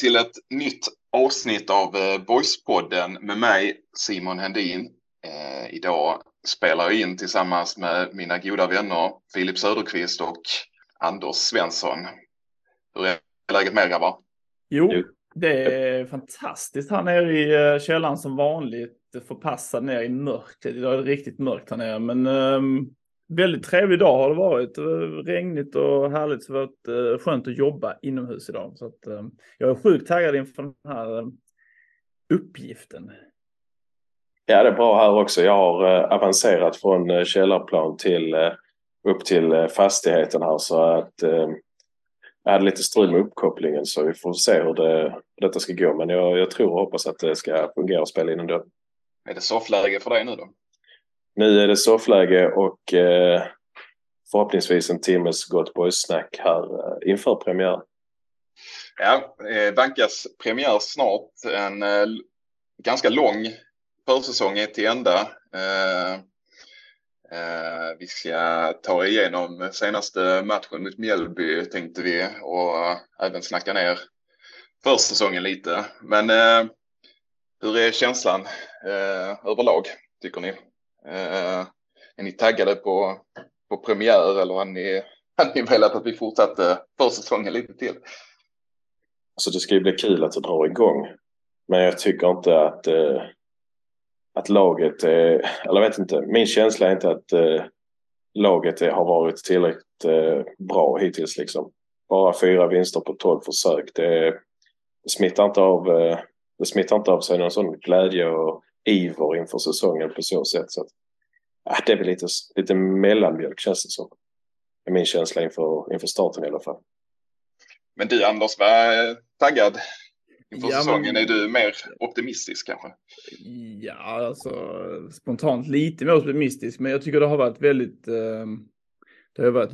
till ett nytt avsnitt av eh, Boyspodden med mig Simon Hendin. Eh, idag spelar jag in tillsammans med mina goda vänner Filip Söderqvist och Anders Svensson. Hur är läget med er grabbar? Jo, det är fantastiskt här nere i eh, källaren som vanligt. Förpassad ner i mörkret. Idag är det riktigt mörkt här nere, men um, väldigt trevlig dag har det varit. Regnigt och härligt så det har varit uh, skönt att jobba inomhus idag. Så att, um, jag är sjukt taggad inför den här um, uppgiften. Ja, det är bra här också. Jag har avancerat från källarplan till upp till fastigheten här så att jag hade lite strul med uppkopplingen så vi får se hur det, detta ska gå. Men jag, jag tror och hoppas att det ska fungera och spela in ändå. Är det soffläge för dig nu då? Nu är det soffläge och eh, förhoppningsvis en timmes gott boys-snack här eh, inför premiär. Ja, eh, bankas premiär snart. En eh, ganska lång försäsong är till ända. Eh, eh, vi ska ta igenom senaste matchen mot Mjällby tänkte vi och eh, även snacka ner försäsongen lite. Men eh, hur är känslan eh, överlag tycker ni? Eh, är ni taggade på, på premiär eller har ni, har ni velat att vi fortsatte försäsongen lite till? Alltså det ska ju bli kul att det drar igång. Men jag tycker inte att, eh, att laget, är, eller jag vet inte, min känsla är inte att eh, laget är, har varit tillräckligt eh, bra hittills liksom. Bara fyra vinster på tolv försök. Det, det, smittar inte av, eh, det smittar inte av sig någon sån glädje och iver inför säsongen på så sätt. Så att, ja, det är väl lite, lite mellanmjölk känns det som. Det är min känsla inför, inför starten i alla fall. Men du Anders, var taggad inför ja, säsongen? Men... Är du mer optimistisk kanske? Ja, alltså spontant lite mer optimistisk, men jag tycker det har varit väldigt eh, det har varit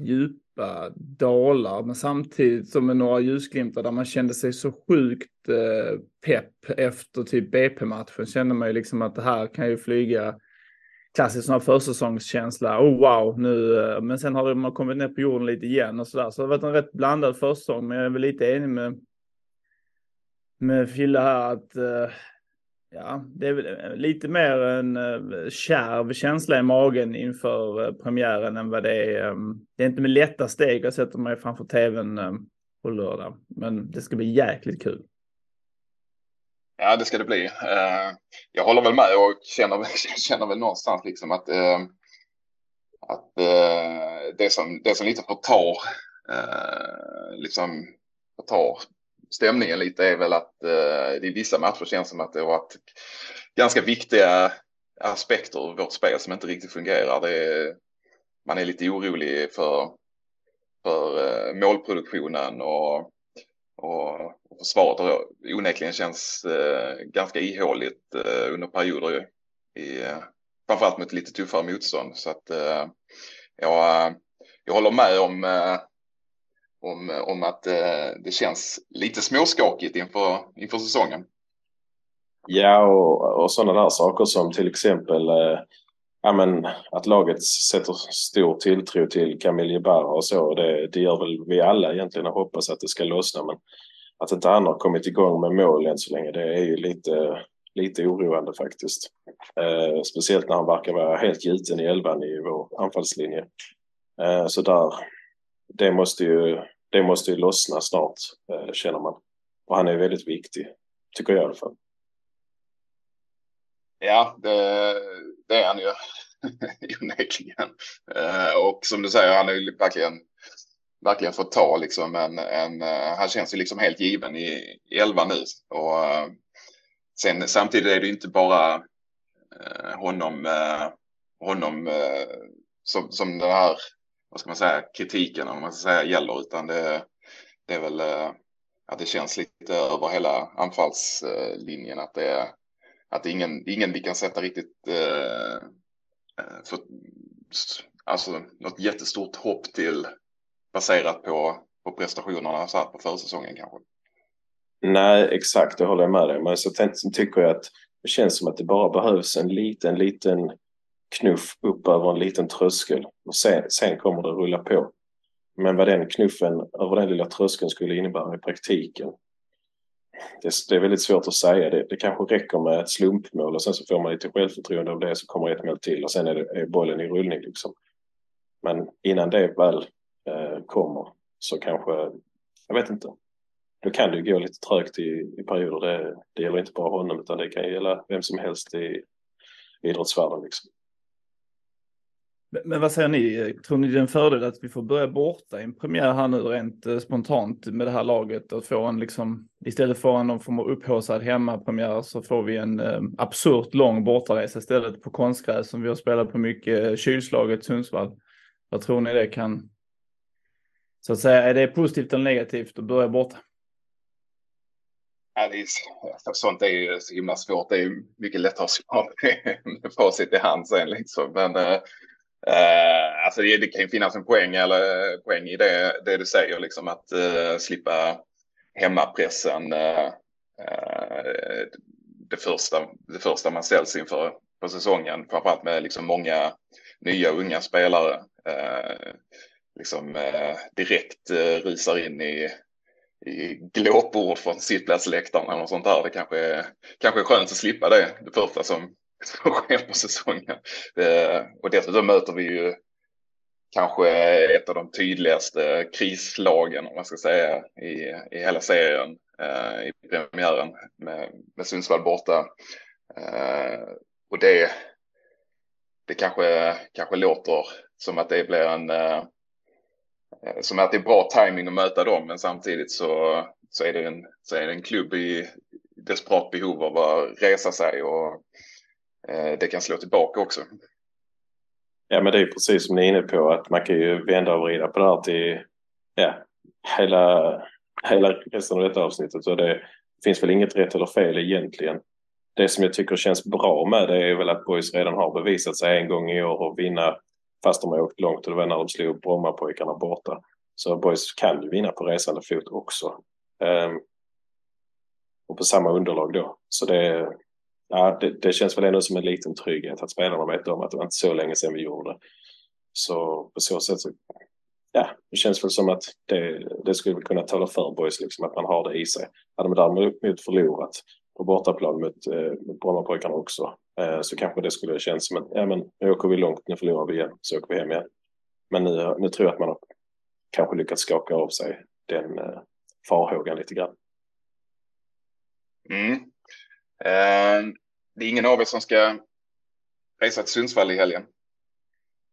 djupa dalar, men samtidigt som med några ljusglimtar där man kände sig så sjukt eh, pepp efter typ BP-matchen. Kände man ju liksom att det här kan ju flyga klassisk sån här försäsongskänsla. Oh wow, nu. Eh, men sen har man kommit ner på jorden lite igen och så där. Så det har varit en rätt blandad försäsong, men jag är väl lite enig med med Fille här att eh, Ja, det är eh, lite mer en eh, kärv känsla i magen inför eh, premiären än vad det är. Ehm, det är inte med lätta steg jag sätter mig framför tvn ehm, på lördag, men det ska bli jäkligt kul. Ja, det ska det bli. Jag håller väl med och känner, känner väl någonstans liksom att, ehm, att det, som, det som lite förtar, liksom förtar stämningen lite är väl att eh, i vissa matcher känns som att det har varit ganska viktiga aspekter av vårt spel som inte riktigt fungerar. Det är, man är lite orolig för, för eh, målproduktionen och, och, och försvaret har onekligen känns eh, ganska ihåligt eh, under perioder i, eh, framförallt mot lite tuffare motstånd. Så att eh, jag, eh, jag håller med om eh, om, om att eh, det känns lite småskakigt inför, inför säsongen. Ja, och, och sådana där saker som till exempel eh, ja, men, att laget sätter stor tilltro till Camille Barra och så. Det, det gör väl vi alla egentligen och hoppas att det ska lossna. Men att inte han har kommit igång med mål än så länge, det är ju lite, lite oroande faktiskt. Eh, speciellt när han verkar vara helt gjuten i elvan i vår anfallslinje. Eh, så där, det måste ju det måste ju lossna snart, eh, känner man. Och han är väldigt viktig, tycker jag i alla fall. Ja, det, det är han ju onekligen. Eh, och som du säger, han är ju verkligen, verkligen fått ta liksom en, en eh, han känns ju liksom helt given i, i elva nu. Och sen samtidigt är det inte bara honom, honom som, som den här vad ska man säga, kritiken om man ska säga gäller, utan det, det är väl eh, att det känns lite över hela anfallslinjen att det är att det är ingen, ingen vi kan sätta riktigt eh, eh för, alltså något jättestort hopp till baserat på, på prestationerna så här på försäsongen kanske. Nej, exakt, det håller jag med dig. Men så tycker jag att det känns som att det bara behövs en liten, liten knuff upp över en liten tröskel och sen, sen kommer det rulla på. Men vad den knuffen över den lilla tröskeln skulle innebära i praktiken, det, det, är väldigt svårt att säga. Det, det kanske räcker med ett slumpmål och sen så får man lite självförtroende av det så kommer ett mål till och sen är, det, är bollen i rullning. Liksom. Men innan det väl eh, kommer så kanske, jag vet inte. Då kan det ju gå lite trögt i, i perioder. Det, det gäller inte bara honom utan det kan gälla vem som helst i idrottsvärlden. Liksom. Men vad säger ni? Tror ni det är en fördel att vi får börja borta i en premiär här nu rent eh, spontant med det här laget och få en liksom istället för en någon form av upphaussad hemmapremiär så får vi en eh, absurt lång bortaresa istället på konstgräs som vi har spelat på mycket eh, kylslaget Sundsvall. Vad tror ni det kan? Så att säga, är det positivt eller negativt att börja borta? Ja, det är, alltså, sånt är ju så himla svårt. Det är mycket lättare att svara med facit i hand sen liksom. Men eh, eh, alltså det, det, kan ju finnas en poäng, eller, eh, poäng i det, det du säger, liksom att eh, slippa hemmapressen. Eh, eh, det, första, det första man ställs inför på säsongen, framförallt med liksom många nya unga spelare. Eh, liksom direkt rusar in i, i glåpord från sittplatsläktaren eller sånt där. Det kanske är, kanske är skönt att slippa det, det första som som sker på säsongen. Eh, och dessutom möter vi ju kanske ett av de tydligaste krislagen, om man ska säga, i, i hela serien eh, i premiären med, med Sundsvall borta. Eh, och det, det kanske, kanske låter som att det blir en som att det är bra timing att möta dem, men samtidigt så, så, är, det en, så är det en klubb i desperat behov av att resa sig och Eh, det kan slå tillbaka också. Ja, men det är precis som ni är inne på att man kan ju vända och vrida på det här till ja, hela, hela resten av detta avsnittet. Och det finns väl inget rätt eller fel egentligen. Det som jag tycker känns bra med det är väl att Boys redan har bevisat sig en gång i år och vinna fast de har åkt långt och det var när de slog Brommapojkarna borta. Så Boys kan ju vinna på resande fot också. Um, och på samma underlag då. Så det, ja, det, det, känns väl ändå som en liten trygghet att spelarna vet om att det var inte så länge sedan vi gjorde. Så på så sätt så, ja, det känns väl som att det, det skulle kunna tala för boys liksom att man har det i sig. Hade man däremot förlorat på bortaplan mot, eh, mot Brommapojkarna också eh, så kanske det skulle kännas som att ja, men nu åker vi långt, nu förlorar vi igen, så åker vi hem igen. Men nu, nu tror jag att man har kanske lyckats skaka av sig den eh, farhågan lite grann. Mm. Ehm, det är ingen av er som ska resa till Sundsvall i helgen.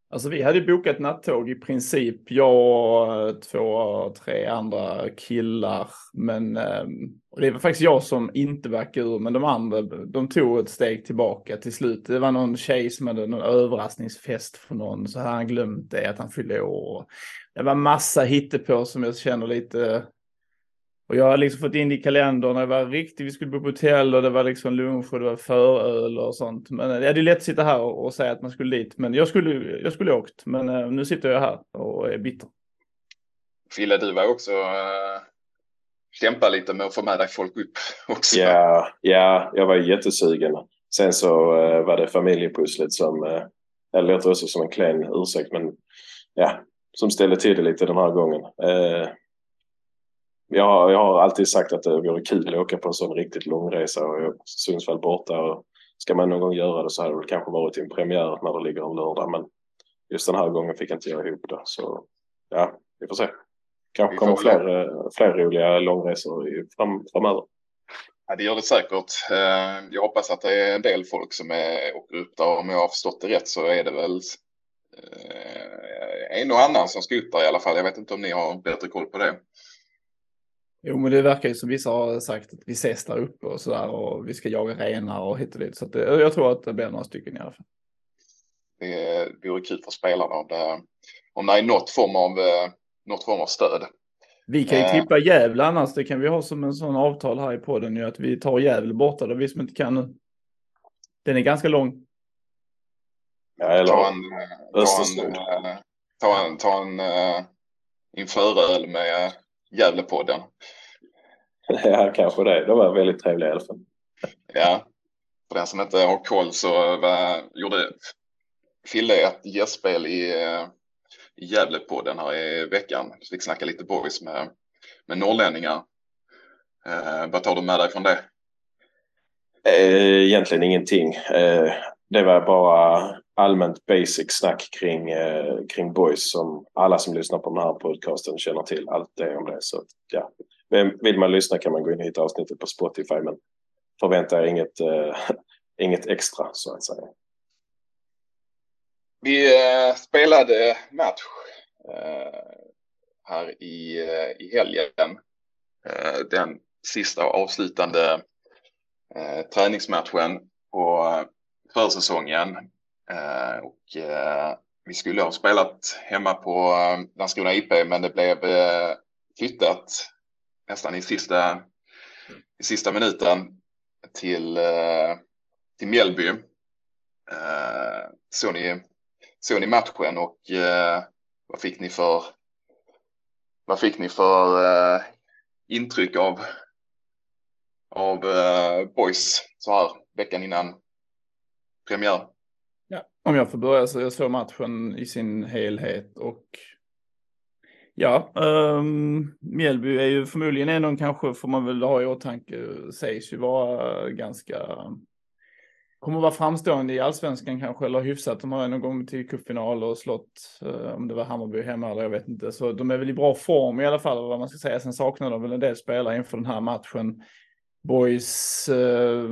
Alltså vi hade bokat nattåg i princip, jag och eh, två, tre andra killar. Men och det var faktiskt jag som inte backade ur, men de andra de tog ett steg tillbaka till slut. Det var någon tjej som hade någon överraskningsfest för någon, så hade han glömt det, att han fyllde år. Det var massa hittepå som jag känner lite och jag har liksom fått in det i kalendern, det var riktigt, vi skulle bo på hotell och det var liksom lunch och det var föröl och sånt. Men ja, det är lätt att sitta här och, och säga att man skulle dit, men jag skulle, jag skulle åkt. Men uh, nu sitter jag här och är bitter. Fille, du var också uh, kämpa lite med att få med dig folk upp också. Ja, ja jag var jättesugen. Sen så uh, var det familjepusslet som, uh, det låter också som en klen ursäkt, men ja, som ställde till det lite den här gången. Uh, jag, jag har alltid sagt att det vore kul att åka på en sån riktigt lång resa och Sundsvall borta. Och ska man någon gång göra det så hade det kanske varit en premiär när det ligger en lördag. Men just den här gången fick jag inte göra ihop det. Så ja, vi får se. Kanske kommer fler, fler roliga långresor fram, framöver. Ja, det gör det säkert. Eh, jag hoppas att det är en del folk som är, åker upp där. Om jag har förstått det rätt så är det väl eh, en och annan som ska upp där i alla fall. Jag vet inte om ni har bättre koll på det. Jo, men det verkar ju som vissa har sagt att vi ses där uppe och så där och vi ska jaga renar och hit och dit. Så det, jag tror att det blir några stycken i alla fall. Det vore kul för spelarna om det, om det är något form av, eh, något form av stöd. Vi kan ju eh. Gävle annars. Det kan vi ha som en sån avtal här i podden ju att vi tar Gävle borta. Det vi som inte kan nu. Den är ganska lång. Ja, eller ta en, ta en, eh, ta en, ta en, ta en införöl med Gävlepodden. Ja, kanske det. De var väldigt trevliga i alla fall. Ja, för den som inte har koll så var, gjorde Fille ett gästspel i, i Gävlepodden här i veckan. Så fick snacka lite boys med, med norrlänningar. Eh, vad tar du med dig från det? Eh, egentligen ingenting. Eh, det var bara allmänt basic snack kring, eh, kring boys som alla som lyssnar på den här podcasten känner till allt det om det. Så ja, vill man lyssna kan man gå in och hitta avsnittet på Spotify men förvänta er inget, eh, inget extra så att säga. Vi eh, spelade match eh, här i, eh, i helgen. Eh, den sista och avslutande träningsmatchen på försäsongen. Eh, och eh, vi skulle ha spelat hemma på eh, Landskrona IP men det blev flyttat nästan i sista, i sista minuten till, eh, till Mjällby. Eh, såg, ni, såg ni matchen och eh, vad fick ni för vad fick ni för intryck av, av Boys så här veckan innan premiär? Om jag får börja så jag såg matchen i sin helhet och Ja, um, Mjällby är ju förmodligen en kanske får man väl ha i åtanke, sägs ju vara ganska, kommer vara framstående i allsvenskan kanske, eller hyfsat. De har någon gång till cupfinal och slått, uh, om det var Hammarby hemma eller jag vet inte. Så de är väl i bra form i alla fall, vad man ska säga. Sen saknar de väl en del spelare inför den här matchen. Boys, uh,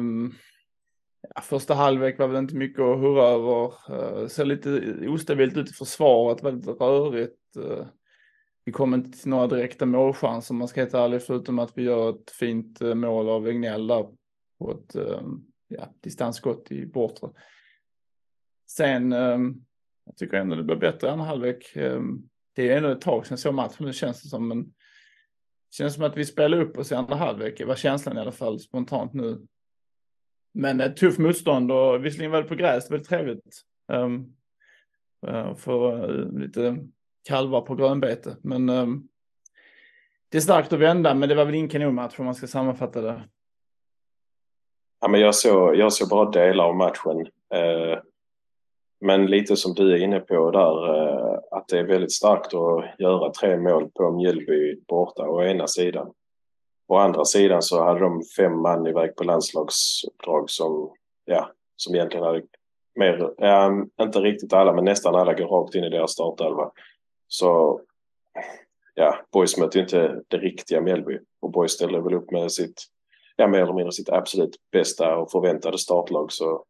ja, första halvlek var väl inte mycket att hurra över. Uh, ser lite ostabilt ut i försvaret, väldigt rörigt. Uh, vi kom inte till några direkta målchanser om man ska heta ärlig, förutom att vi gör ett fint eh, mål av Egnell där på ett ehm, ja, distansskott i bortre. Sen, ehm, jag tycker ändå det blir bättre i andra halvlek. Ehm, det är ändå ett tag sedan jag såg matchen, nu känns det som, men känns som att vi spelar upp oss i andra halvlek, var känslan i alla fall spontant nu. Men eh, ett tufft motstånd och visserligen var det på gräs, det var trevligt. Um, för uh, lite kalvar på grönbete. Men um, det är starkt att vända, men det var väl ingen kanonmatch om man ska sammanfatta det. Ja, men jag, såg, jag såg bara delar av matchen. Uh, men lite som du är inne på där, att det är väldigt starkt att göra tre mål på Mjällby borta å ena sidan. Å andra sidan så hade de fem man iväg på landslagsuppdrag som, ja, som egentligen hade mer, ja, inte riktigt alla, men nästan alla går rakt in i deras startelva. Så ja, Boys möter ju inte det riktiga Mjällby och Boys ställer väl upp med sitt, ja mer eller mindre sitt absolut bästa och förväntade startlag så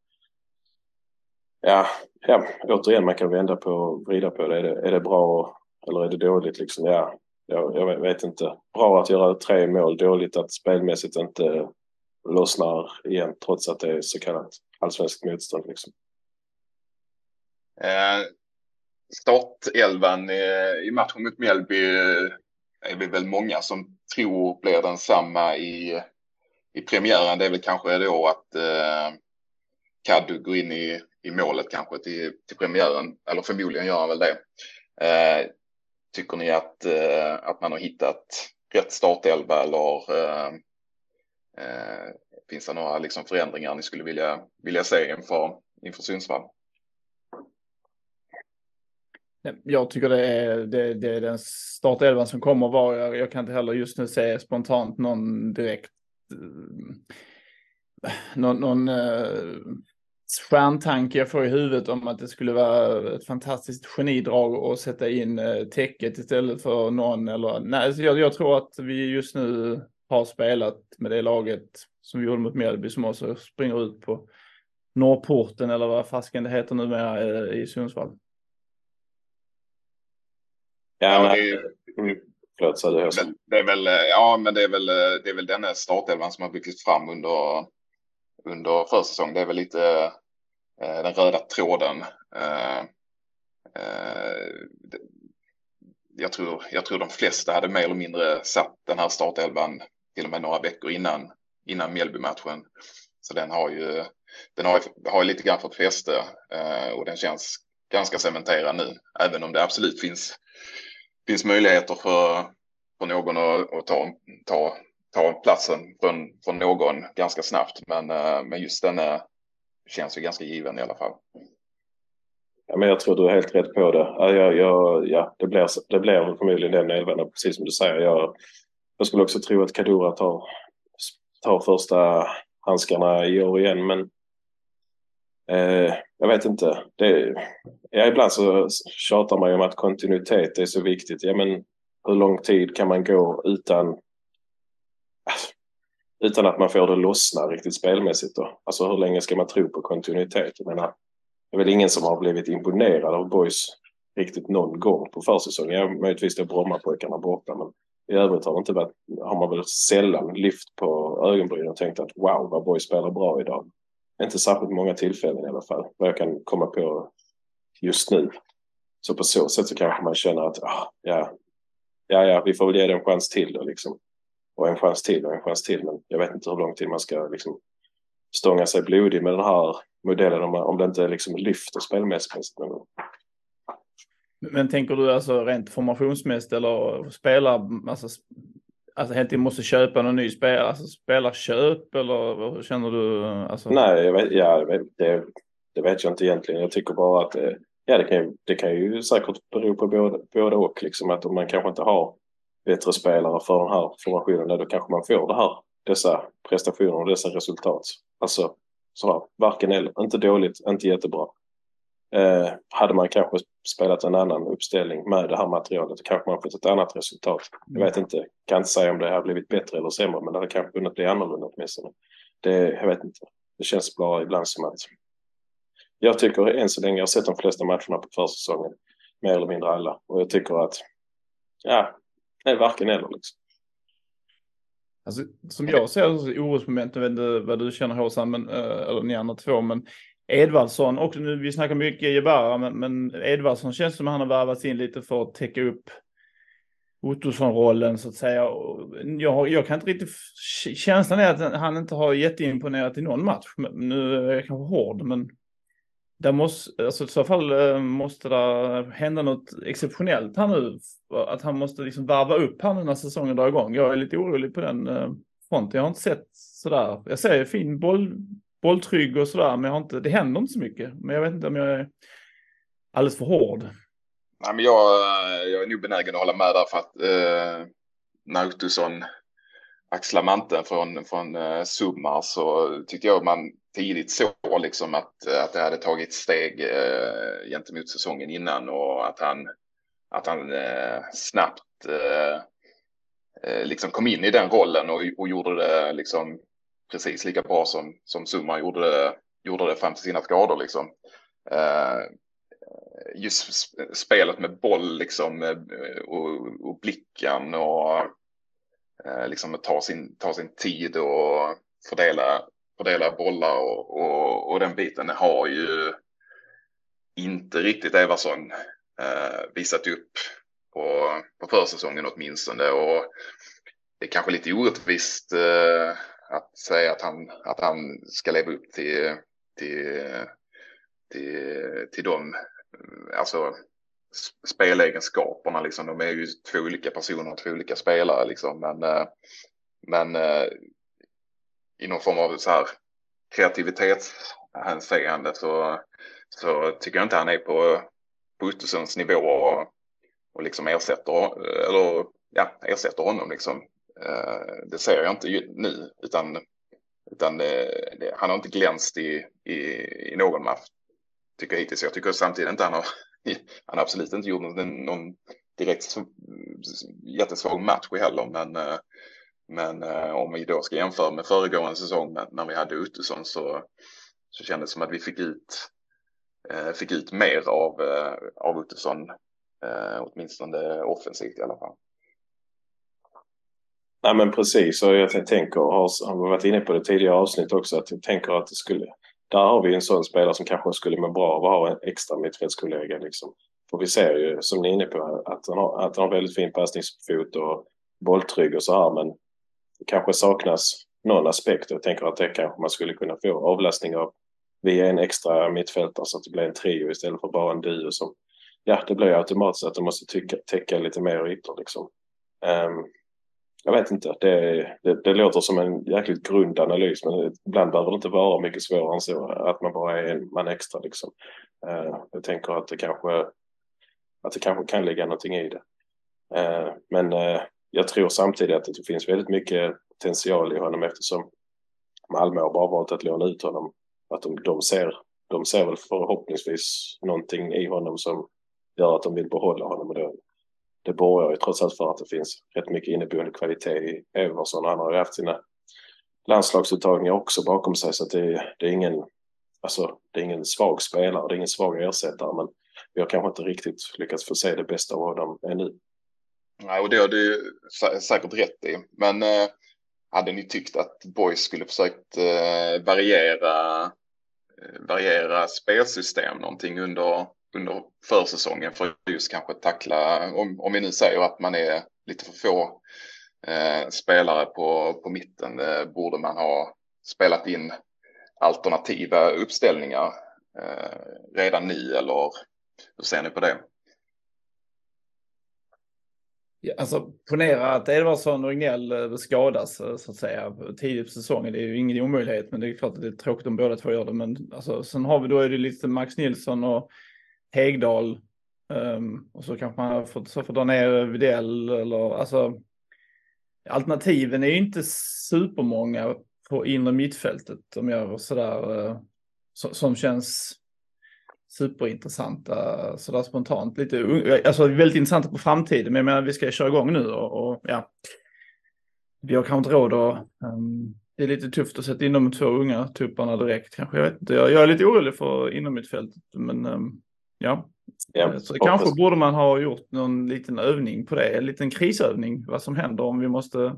ja, ja, återigen man kan vända på och vrida på det. Är det, är det bra eller är det dåligt liksom? Ja, jag, jag vet inte. Bra att göra tre mål, dåligt att spelmässigt inte lossnar igen trots att det är så kallat allsvenskt motstånd liksom. Eh, startelvan i, i matchen mot Mjällby är vi väl många som tror blir densamma i, i premiären. Det är väl kanske då att eh, Kaddu går in i, i målet kanske till, till premiären, eller förmodligen gör han väl det. Eh, tycker ni att, eh, att man har hittat rätt startelva eller eh, eh, finns det några liksom förändringar ni skulle vilja, vilja se inför, inför Sundsvall? Jag tycker det är, det, det är den startelvan som kommer vara. Jag, jag, kan inte heller just nu säga spontant någon direkt eh, någon, någon stjärntanke jag får i huvudet om att det skulle vara ett fantastiskt genidrag att sätta in uh, täcket istället för någon eller nej, jag, jag tror att vi just nu har spelat med det laget som vi gjorde mot Mjällby som också springer ut på Norrporten eller vad fasken det heter numera i Sundsvall. Ja, ja, det, förlåt, så det, är väl, ja, men det är väl, det är väl denna startelvan som har byggts fram under, under försäsong. Det är väl lite eh, den röda tråden. Eh, eh, jag, tror, jag tror de flesta hade mer eller mindre satt den här startelvan till och med några veckor innan, innan Mjällby-matchen. Så den har ju, den har, har lite grann fått fäste eh, och den känns ganska cementerad nu, även om det absolut finns finns möjligheter för, för någon att, att ta, ta, ta platsen från, från någon ganska snabbt. Men, eh, men just den eh, känns ju ganska given i alla fall. Ja, men jag tror du är helt rätt på det. Ja, jag, jag, ja, det, blir, det blir förmodligen den elvan, precis som du säger. Jag, jag skulle också tro att Kadura tar, tar första handskarna i år igen. Men eh, jag vet inte. Det, ja, ibland så tjatar man ju om att kontinuitet är så viktigt. Ja, men hur lång tid kan man gå utan utan att man får det lossna riktigt spelmässigt då? Alltså hur länge ska man tro på kontinuitet? Jag menar, det är väl ingen som har blivit imponerad av Boys riktigt någon gång på försäsongen. Ja, möjligtvis då Brommapojkarna borta, men i övrigt har, inte varit, har man väl sällan lyft på ögonbrynen och tänkt att wow, vad Boys spelar bra idag. Inte särskilt många tillfällen i alla fall, vad jag kan komma på just nu. Så på så sätt så kanske man känner att ah, ja, ja, ja, vi får väl ge det en chans till då liksom. Och en chans till och en chans till. Men jag vet inte hur lång tid man ska liksom stånga sig blodig med den här modellen om, om det inte liksom lyfter spelmässigt. Men tänker du alltså rent formationsmässigt eller spelar, alltså, alltså helt måste köpa någon ny spelare, alltså spelarköp eller hur känner du? Alltså... Nej, jag vet, ja, det, det vet jag inte egentligen. Jag tycker bara att eh, ja, det, kan, det kan ju säkert bero på både, både och. Liksom att om man kanske inte har bättre spelare för den här formationen, då kanske man får det här, dessa prestationer och dessa resultat. Alltså, så här, varken eller. Inte dåligt, inte jättebra. Eh, hade man kanske spelat en annan uppställning med det här materialet så kanske man fått ett annat resultat. Jag vet inte, kan inte säga om det har blivit bättre eller sämre, men det hade kanske kunnat bli annorlunda åtminstone. Det, jag vet inte. Det känns bara ibland som att jag tycker än så länge, jag har sett de flesta matcherna på försäsongen, mer eller mindre alla, och jag tycker att ja, det är varken eller liksom. Alltså, som jag ser orosmoment, jag vet inte vad du känner Håsan, men, eh, eller ni andra två, men Edvardsson, också nu, vi snackar mycket Jebara, men, men Edvardsson känns som att han har värvats in lite för att täcka upp Ottosson-rollen så att säga. Jag, jag kan inte riktigt, känslan är att han inte har jätteimponerat i någon match. Nu är jag kanske hård, men det måste, alltså i så fall eh, måste det hända något exceptionellt här nu. Att han måste liksom varva upp här nu när säsongen drar igång. Jag är lite orolig på den eh, fronten. Jag har inte sett sådär. Jag ser fin boll, bolltrygg och sådär, men jag har inte, det händer inte så mycket. Men jag vet inte om jag är alldeles för hård. Nej, men jag, eh, jag är nog benägen att hålla med där för att eh, Nautusson axlar manteln från, från eh, Summar så tyckte jag man tidigt såg liksom att, att det hade tagit steg eh, gentemot säsongen innan och att han, att han eh, snabbt eh, eh liksom kom in i den rollen och, och gjorde det liksom precis lika bra som, som Summa gjorde det, gjorde det fram till sina skador. Liksom. Eh, just spelet med boll liksom, eh, och, och blicken och eh, liksom ta sin, ta sin tid och fördela, fördela bollar och, och, och den biten har ju inte riktigt Everson eh, visat upp på, på försäsongen åtminstone. Och det är kanske lite orättvist eh, att säga att han, att han ska leva upp till, till, till, till de alltså, spelegenskaperna. Liksom. De är ju två olika personer, två olika spelare. Liksom. Men, eh, men eh, i någon form av så här kreativitetshänseende så, så tycker jag inte han är på, på Ottosons nivå och, och liksom ersätter, eller, ja, ersätter honom. Liksom. Eh, det ser jag inte nu, utan, utan det, han har inte glänst i, i, i någon match, tycker jag hittills. Jag tycker samtidigt inte han har, han har absolut inte gjort någon, någon direkt jättesvag match heller, men, eh, men eh, om vi då ska jämföra med föregående säsong när vi hade Ottosson så, så kändes det som att vi fick ut, eh, fick ut mer av, eh, av Ottosson, eh, åtminstone offensivt i alla fall. Nej men precis och jag tänker, har, har varit inne på det tidigare avsnitt också, att jag tänker att det skulle, där har vi en sån spelare som kanske skulle må bra av att ha en extra mittfältskollega liksom. För vi ser ju, som ni är inne på, att han har, att han har väldigt fin passningsfot och bolltrygg och så här, men kanske saknas någon aspekt och jag tänker att det kanske man skulle kunna få avlastning av via en extra mittfältare så att det blir en trio istället för bara en duo som, ja det blir automatiskt att de måste tycka, täcka lite mer ytor liksom. Um, jag vet inte. Det, det, det, låter som en jäkligt grund analys men ibland behöver det inte vara mycket svårare än så. Att man bara är en man extra liksom. Uh, jag tänker att det kanske att det kanske kan ligga någonting i det. Uh, men uh, jag tror samtidigt att det finns väldigt mycket potential i honom eftersom Malmö har bara valt att låna ut honom. Att de, de, ser, de ser väl förhoppningsvis någonting i honom som gör att de vill behålla honom. Och det, det borgar ju trots allt för att det finns rätt mycket inneboende kvalitet i Everson. Han har ju haft sina landslagsuttagningar också bakom sig så att det, det, är ingen alltså, det är ingen svag spelare, det är ingen svag ersättare men vi har kanske inte riktigt lyckats få se det bästa av honom ännu. Nej, och det har du säkert rätt i. Men eh, hade ni tyckt att Boys skulle försökt eh, variera, eh, variera spelsystem någonting under, under försäsongen för just kanske tackla, om, om vi nu säger att man är lite för få eh, spelare på, på mitten, eh, borde man ha spelat in alternativa uppställningar eh, redan nu eller hur ser ni på det? Ja, alltså ponera att Edvardsson och Regnell eh, skadas eh, så att säga tidigt på säsongen. Det är ju ingen omöjlighet, men det är klart att det är tråkigt om båda två gör det. Men alltså, sen har vi då är det lite Max Nilsson och Hegdal. Um, ehm, och så kanske man får, så får dra ner Videll eller alltså. Alternativen är ju inte supermånga på inre mittfältet om jag sådär uh, eh, som känns superintressanta sådär spontant. Lite, alltså väldigt intressanta på framtiden, men jag menar vi ska köra igång nu och, och ja. Vi har kanske inte råd att, um, det är lite tufft att sätta in de två unga tupparna direkt kanske. Jag, vet inte, jag, jag är lite orolig för inom mitt fält, men um, ja. ja. Så kanske borde man ha gjort någon liten övning på det, en liten krisövning, vad som händer om vi måste,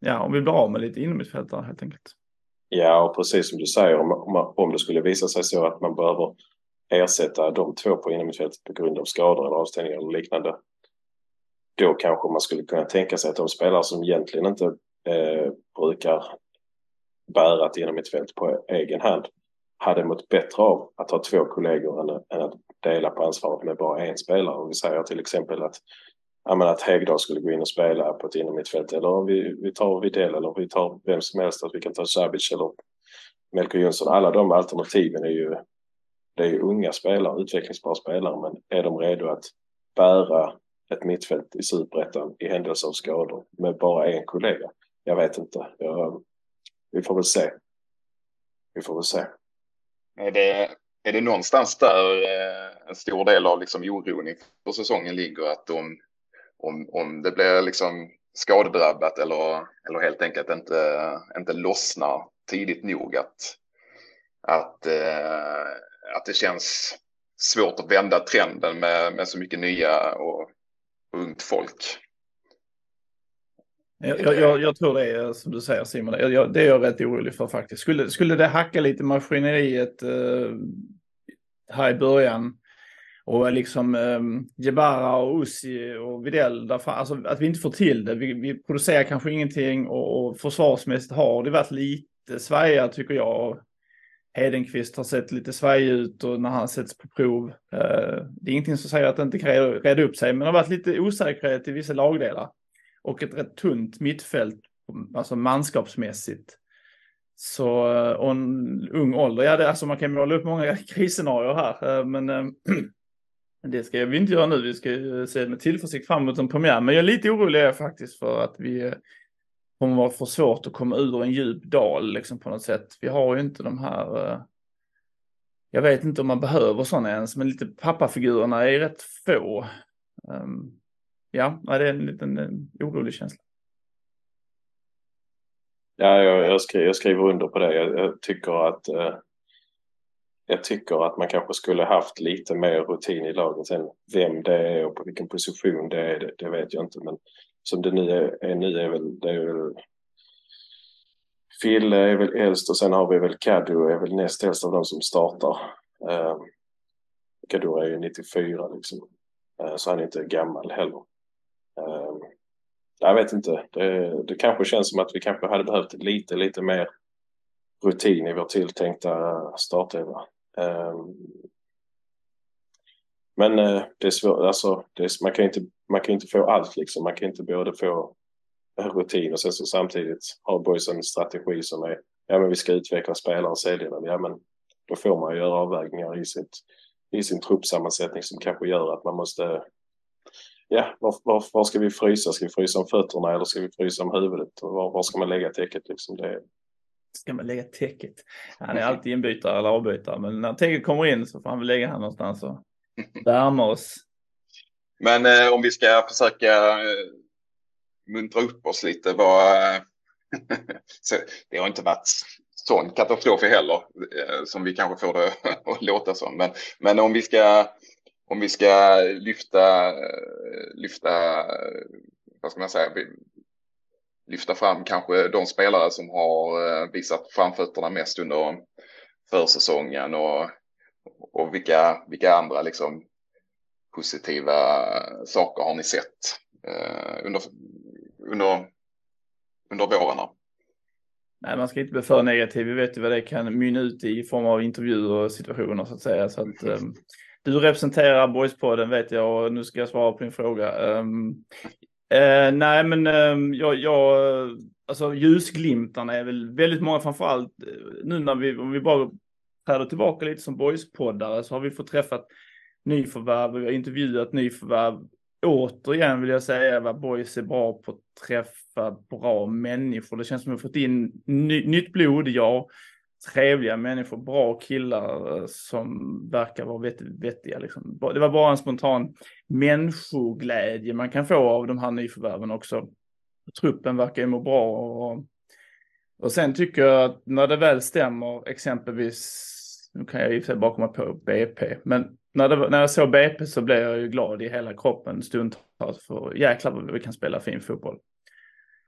ja, om vi blir av med lite inom mitt fält helt enkelt. Ja, och precis som du säger, om, om, om det skulle visa sig så att man behöver ersätta de två på innermittfältet på grund av skador eller avstängningar eller liknande. Då kanske man skulle kunna tänka sig att de spelare som egentligen inte eh, brukar bära ett innermittfält på egen hand hade mått bättre av att ha två kollegor än, än att dela på ansvaret med bara en spelare. Om vi säger till exempel att, ja, att Hegdahl skulle gå in och spela på ett innermittfält eller om vi, vi tar Widell eller vi tar vem som helst, att vi kan ta Sabic eller Melker Jonsson. Alla de alternativen är ju det är ju unga spelare, utvecklingsbara spelare, men är de redo att bära ett mittfält i superettan i händelse av skador med bara en kollega? Jag vet inte. Jag, vi får väl se. Vi får väl se. Är det, är det någonstans där eh, en stor del av liksom oron inför säsongen ligger att om, om, om det blir liksom skadedrabbat eller, eller helt enkelt inte, inte lossnar tidigt nog att, att eh, att det känns svårt att vända trenden med, med så mycket nya och ungt folk. Jag, jag, jag, tror det är som du säger Simon, jag, det är jag rätt orolig för faktiskt. Skulle, skulle det hacka lite maskineriet eh, här i början och liksom eh, Jebara och Ussi och Videll, därför, alltså att vi inte får till det. Vi, vi producerar kanske ingenting och, och försvarsmässigt har det varit lite Sverige tycker jag. Hedenqvist har sett lite svajig ut och när han sätts på prov. Eh, det är ingenting som säger att det inte kan reda upp sig, men det har varit lite osäkerhet i vissa lagdelar. Och ett rätt tunt mittfält, alltså manskapsmässigt. Så, eh, och en ung ålder, ja det, alltså man kan måla upp många krisscenarier här, eh, men det ska vi inte göra nu. Vi ska se med tillförsikt fram emot en premiär, men jag är lite orolig faktiskt för att vi kommer vara för svårt att komma ur en djup dal liksom på något sätt. Vi har ju inte de här, eh, jag vet inte om man behöver sådana ens, men lite pappafigurerna är rätt få. Um, ja, det är en liten en orolig känsla. Ja, jag, jag, skriver, jag skriver under på det. Jag, jag tycker att eh, jag tycker att man kanske skulle haft lite mer rutin i laget. Sen vem det är och på vilken position det är, det, det vet jag inte. Men som det nu är, är nu är väl, det är väl Fille är väl äldst och sen har vi väl Kaddo är väl näst äldst av de som startar. Eh, Kaddo är ju 94 liksom. Eh, så han är inte gammal heller. Eh, jag vet inte. Det, det kanske känns som att vi kanske hade behövt lite, lite mer rutin i vår tilltänkta startelva. Eh, men eh, det är svårt, alltså, det är, man, kan inte, man kan inte få allt liksom. Man kan inte både få rutin och sen så samtidigt har boys en strategi som är ja men vi ska utveckla spelare och sälja dem. Ja men då får man göra avvägningar i, sitt, i sin truppsammansättning som kanske gör att man måste ja, var, var, var, ska vi frysa? Ska vi frysa om fötterna eller ska vi frysa om huvudet? Var, var ska man lägga täcket liksom? Det... Ska man lägga täcket? Han är alltid inbytare eller avbytare, men när täcket kommer in så får han väl lägga han någonstans och värma oss. Men eh, om vi ska försöka eh, muntra upp oss lite, vad, eh, det har inte varit sån katastrof heller eh, som vi kanske får det att låta som. Men, men om vi ska om vi ska lyfta, eh, lyfta, vad ska man säga, lyfta fram kanske de spelare som har eh, visat framfötterna mest under försäsongen och, och vilka, vilka andra liksom positiva saker har ni sett eh, under, under, under våren? Nej, man ska inte bli för negativ. Vi vet ju vad det kan mynna ut i form av intervjuer och situationer så att säga. Så att, um, du representerar Boyspodden vet jag och nu ska jag svara på din fråga. Um, uh, nej, men um, jag, jag, alltså ljusglimtarna är väl väldigt många, framförallt eh, nu när vi, om vi bara träder tillbaka lite som Boyspoddare så har vi fått träffat nyförvärv, och vi har intervjuat nyförvärv. Återigen vill jag säga vad Boys är bra på att träffa bra människor. Det känns som att vi har fått in ny, nytt blod, ja trevliga människor, bra killar eh, som verkar vara vett, vettiga. Liksom. Det var bara en spontan människoglädje man kan få av de här nyförvärven också. Truppen verkar ju må bra och, och sen tycker jag att när det väl stämmer, exempelvis, nu kan jag i och för sig bara komma på BP, men när, det, när jag såg BP så blev jag ju glad i hela kroppen stundtals för jäklar vad vi kan spela fin fotboll.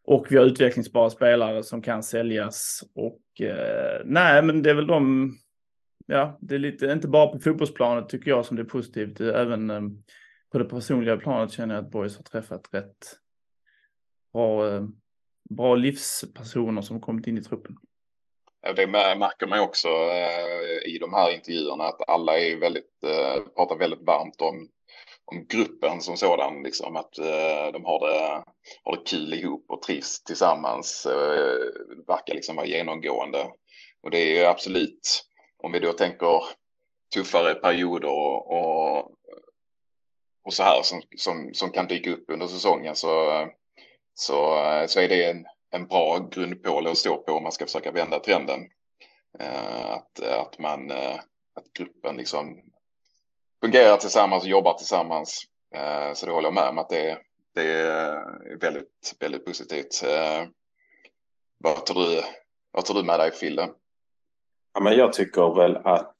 Och vi har utvecklingsbara spelare som kan säljas. Och eh, nej, men det är väl de, ja, det är lite, inte bara på fotbollsplanet tycker jag som det är positivt. Även eh, på det personliga planet känner jag att Boys har träffat rätt bra, eh, bra livspersoner som kommit in i truppen. Eh, det märker man också eh, i de här intervjuerna att alla är väldigt, eh, pratar väldigt varmt om om gruppen som sådan, liksom att de har det, har det kul ihop och trivs tillsammans. Det verkar liksom vara genomgående. Och det är ju absolut, om vi då tänker tuffare perioder och, och, och så här som, som, som kan dyka upp under säsongen så, så, så är det en, en bra grundpåle att stå på om man ska försöka vända trenden. Eh, att, att man, eh, att gruppen liksom fungerar tillsammans och jobbar tillsammans. Eh, så det håller jag med om att det, det är väldigt, väldigt positivt. Vad tar du, vad tar du med dig Fille? Ja, men jag tycker väl att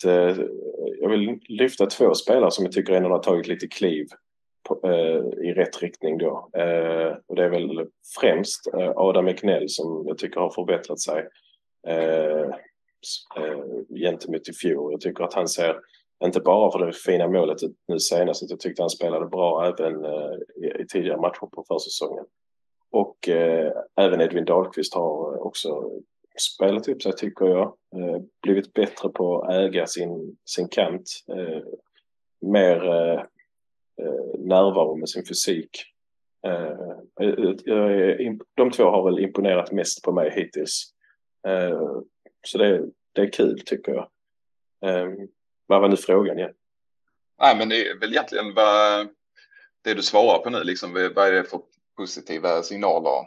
jag vill lyfta två spelare som jag tycker ändå har tagit lite kliv Eh, i rätt riktning då. Eh, och det är väl främst eh, Adam Eknell som jag tycker har förbättrat sig eh, eh, gentemot i fjol. Jag tycker att han ser inte bara för det fina målet nu senast, att jag tyckte han spelade bra även eh, i, i tidigare matcher på försäsongen. Och eh, även Edvin Dahlqvist har också spelat upp sig tycker jag. Eh, blivit bättre på att äga sin, sin kant. Eh, mer eh närvaro med sin fysik. de två har väl imponerat mest på mig hittills. så det, det är kul tycker jag. Vad var nu frågan igen? Nej, men det är väl egentligen vad det du svarar på nu, liksom, vad är det för positiva signaler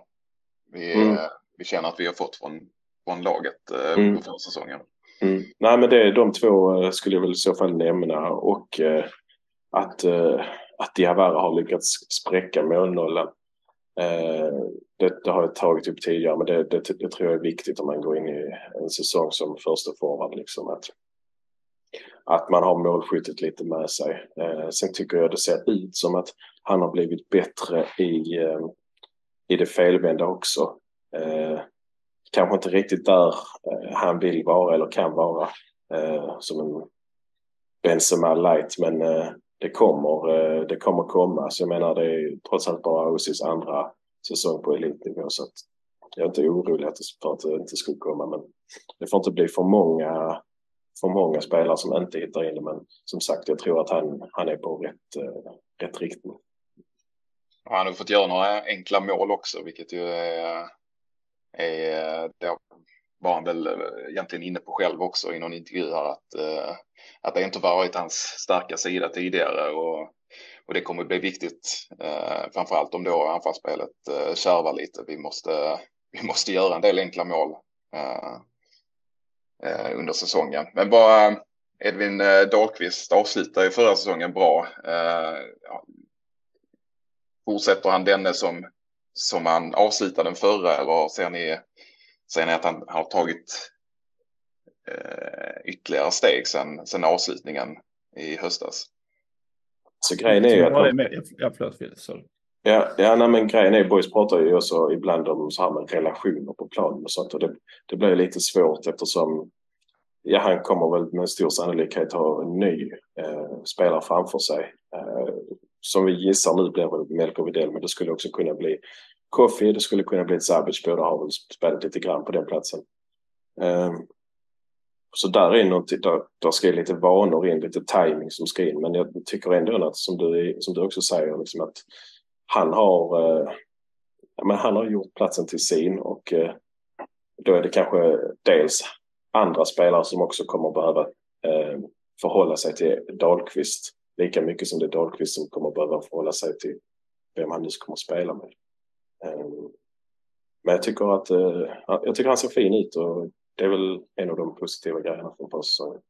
vi, mm. vi känner att vi har fått från, från laget eh, mm. på försäsongen? Mm. Nej, men det de två eh, skulle jag väl i så fall nämna och eh, att, eh, att Diawara har lyckats spräcka målnollan. Eh, det, det, har jag tagit upp tidigare, men det, det, det, tror jag är viktigt om man går in i en säsong som första forward. Liksom, att att man har målskyttet lite med sig. Eh, sen tycker jag det ser ut som att han har blivit bättre i, eh, i det felvända också. Eh, kanske inte riktigt där eh, han vill vara eller kan vara eh, som en Benzema light men eh, det kommer, eh, det kommer komma. Så jag menar det är trots allt bara Osis andra säsong på elitnivå så att jag är inte orolig för att det inte skulle komma men det får inte bli för många för många spelare som inte hittar in det. Men som sagt, jag tror att han, han är på rätt, eh, rätt riktning. Han har fått göra några enkla mål också, vilket ju är, är eh, det var han väl eh, egentligen inne på själv också i någon intervju här att, eh, att det inte varit hans starka sida tidigare och, och det kommer bli viktigt, eh, framförallt om då anfallsspelet eh, kärvar lite. Vi måste, vi måste göra en del enkla mål eh, eh under säsongen. Men bara eh, Edvin eh, Dahlqvist avslutade ju förra säsongen bra. Eh, ja, fortsätter han denne som, som han avslutade den förra eller ser ni, ser ni att han har tagit eh, ytterligare steg sen, sen avslutningen i höstas? Så grejen är ju att... Ja, förlåt, sorry. Ja, ja nej, men grejen är, boys pratar ju också ibland om så här med relationer på planen och sånt och det, det blir lite svårt eftersom ja, han kommer väl med stor sannolikhet ha en ny eh, spelare framför sig. Eh, som vi gissar nu blir Melker Widell, men det skulle också kunna bli Koffi, det skulle kunna bli ett Sabic, båda har väl spelat lite grann på den platsen. Eh, så där är något, där, där ska lite vanor in, lite timing som ska in. Men jag tycker ändå att, som du, som du också säger, liksom att han har, eh, men han har gjort platsen till sin och eh, då är det kanske dels andra spelare som också kommer behöva eh, förhålla sig till Dahlqvist lika mycket som det är Dahlqvist som kommer behöva förhålla sig till vem han nu kommer att spela med. Ehm, men jag tycker att eh, jag tycker han ser fin ut och det är väl en av de positiva grejerna från försäsongen.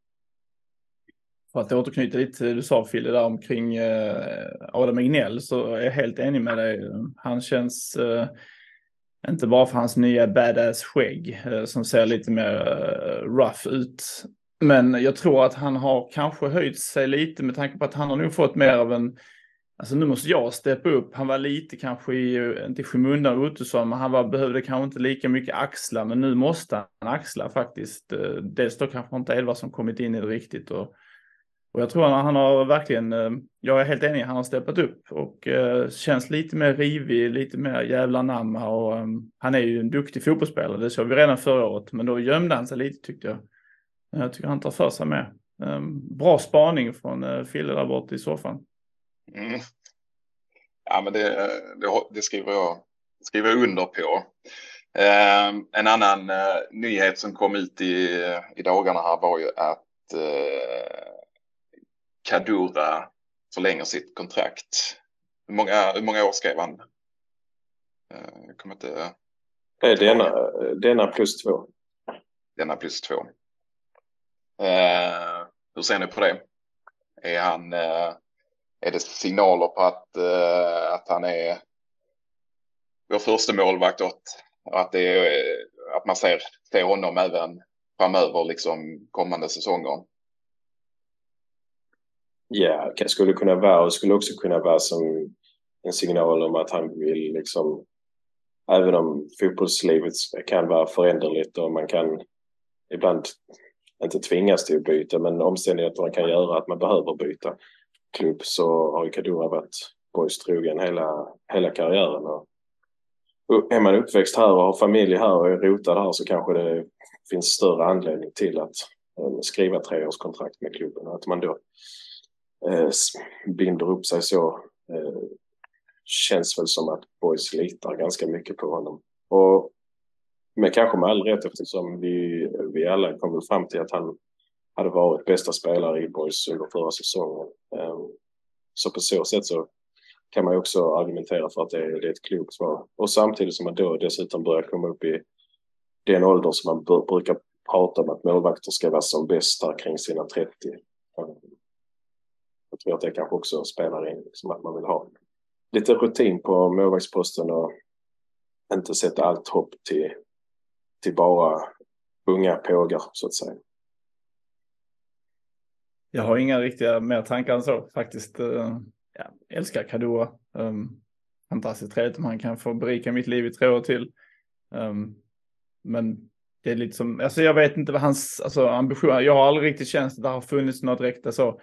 För att återknyta lite till det du sa Fille där omkring eh, Adam Ignell så är jag helt enig med dig. Han känns eh, inte bara för hans nya badass skägg som ser lite mer rough ut. Men jag tror att han har kanske höjt sig lite med tanke på att han har nog fått mer av en Alltså nu måste jag steppa upp. Han var lite kanske i, inte i skymundan Ottosson, men han var, behövde kanske inte lika mycket axla. Men nu måste han axla faktiskt. Eh, dels då kanske inte Edvard som kommit in i det riktigt. Och, och jag tror han, han har verkligen, eh, jag är helt enig, han har steppat upp och eh, känns lite mer rivig, lite mer jävla namma och um, han är ju en duktig fotbollsspelare, det såg vi redan förra året, men då gömde han sig lite tyckte jag. Eh, jag tycker han tar för sig med. Um, ehm, bra spaning från uh, Fille där borta i soffan. Mm. Ja, men det, det, det, skriver, jag, skriver jag under på. Eh, en annan eh, nyhet som kom ut i, i dagarna här var ju att eh, Kadura förlänger sitt kontrakt. Hur många, hur många år skrev han? Eh, jag kommer inte... Denna, denna plus två. Denna plus två. Eh, hur ser ni på det? Är han... Är det signaler på att, uh, att han är vår första målvakt och att, det är, eh, att man ser, ser honom även framöver, liksom kommande säsonger. Ja, det skulle kunna vara och skulle också kunna vara som en signal om att han vill liksom även om fotbollslivet kan vara föränderligt och man kan ibland inte tvingas till att byta men omständigheterna kan göra att man behöver byta klubb så har ju Kadura varit boys trogen hela, hela karriären. Och, är man uppväxt här och har familj här och är rotad här så kanske det finns större anledning till att eh, skriva treårskontrakt med klubben. Att man då eh, binder upp sig så eh, känns väl som att boys litar ganska mycket på honom. Och men kanske med all rätt eftersom vi, vi alla kom fram till att han hade varit bästa spelare i Boys under förra säsongen. Så på så sätt så kan man ju också argumentera för att det är, ett klokt svar. Och samtidigt som man då dessutom börjar komma upp i den ålder som man brukar prata om att målvakter ska vara som bästa kring sina 30. Jag tror att det kanske också spelar in, liksom att man vill ha lite rutin på målvaktsposten och inte sätta allt hopp till, till bara unga pågar så att säga. Jag har inga riktiga mer tankar än så faktiskt. Eh, ja, älskar Kadua. Um, ehm, fantastiskt trevligt om han kan få berika mitt liv i tre år till. Um, men det är lite som, alltså jag vet inte vad hans alltså, ambition Jag har aldrig riktigt känt att det har funnits något direkt alltså,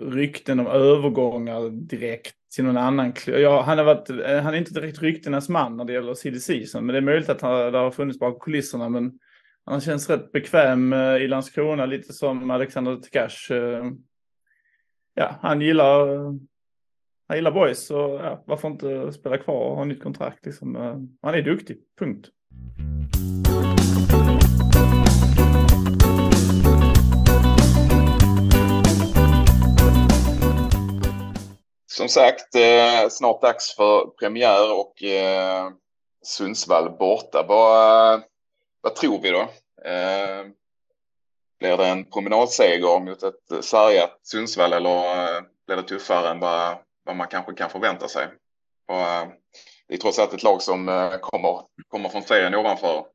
rykten om övergångar direkt till någon annan klubb. Ja, han, har varit, eh, han är inte direkt ryktenas man när det gäller CDC, men det är möjligt att han, det har funnits bakom kulisserna. Men han känns rätt bekväm eh, i Landskrona, lite som Alexander Tkash. Eh, ja, han gillar, eh, han gillar boys, så ja, varför inte spela kvar och ha nytt kontrakt? Liksom. Han är duktig, punkt. som sagt, eh, snart dags för premiär och eh, Sundsvall borta. Bara, vad tror vi då? Eh, blir det en promenadseger mot ett sargat Sundsvall eller eh, blir det tuffare än vad, vad man kanske kan förvänta sig? Och, eh, det är trots allt ett lag som eh, kommer, kommer från serien ovanför.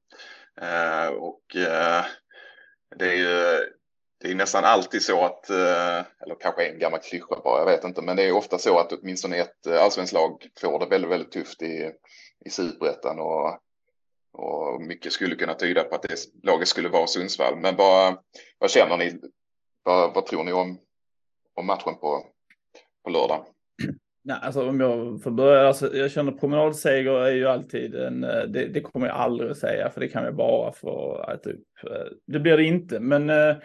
Eh, och eh, det är ju det är nästan alltid så att, eh, eller kanske en gammal klyscha bara, jag vet inte, men det är ofta så att åtminstone ett eh, allsvenskt lag får det väldigt, väldigt tufft i, i superettan och, och mycket skulle kunna tyda på att det laget skulle vara Sundsvall. Men vad, vad känner ni? Vad, vad tror ni om, om matchen på, på lördag? Nej, alltså om jag får börja, alltså, jag känner promenadseger är ju alltid en, eh, det, det kommer jag aldrig att säga för det kan jag bara få äta upp. Eh, det blir det inte, men eh,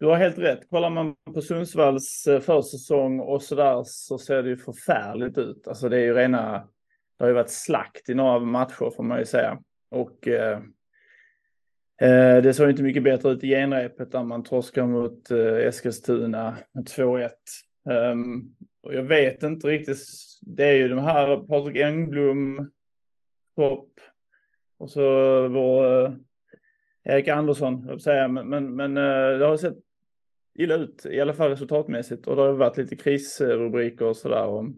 du har helt rätt. Kollar man på Sundsvalls försäsong och sådär så ser det ju förfärligt ut. Alltså det är ju rena, det har ju varit slakt i några matcher får man ju säga. Och eh, eh, det såg inte mycket bättre ut i genrepet där man torskar mot eh, Eskilstuna med 2-1. Um, ehm, och jag vet inte riktigt. Det är ju de här Patrik Engblom, Topp och så vår eh, Erik Andersson, jag säga. Men, men, men eh, det har sett illa ut, i alla fall resultatmässigt. Och det har varit lite krisrubriker och sådär.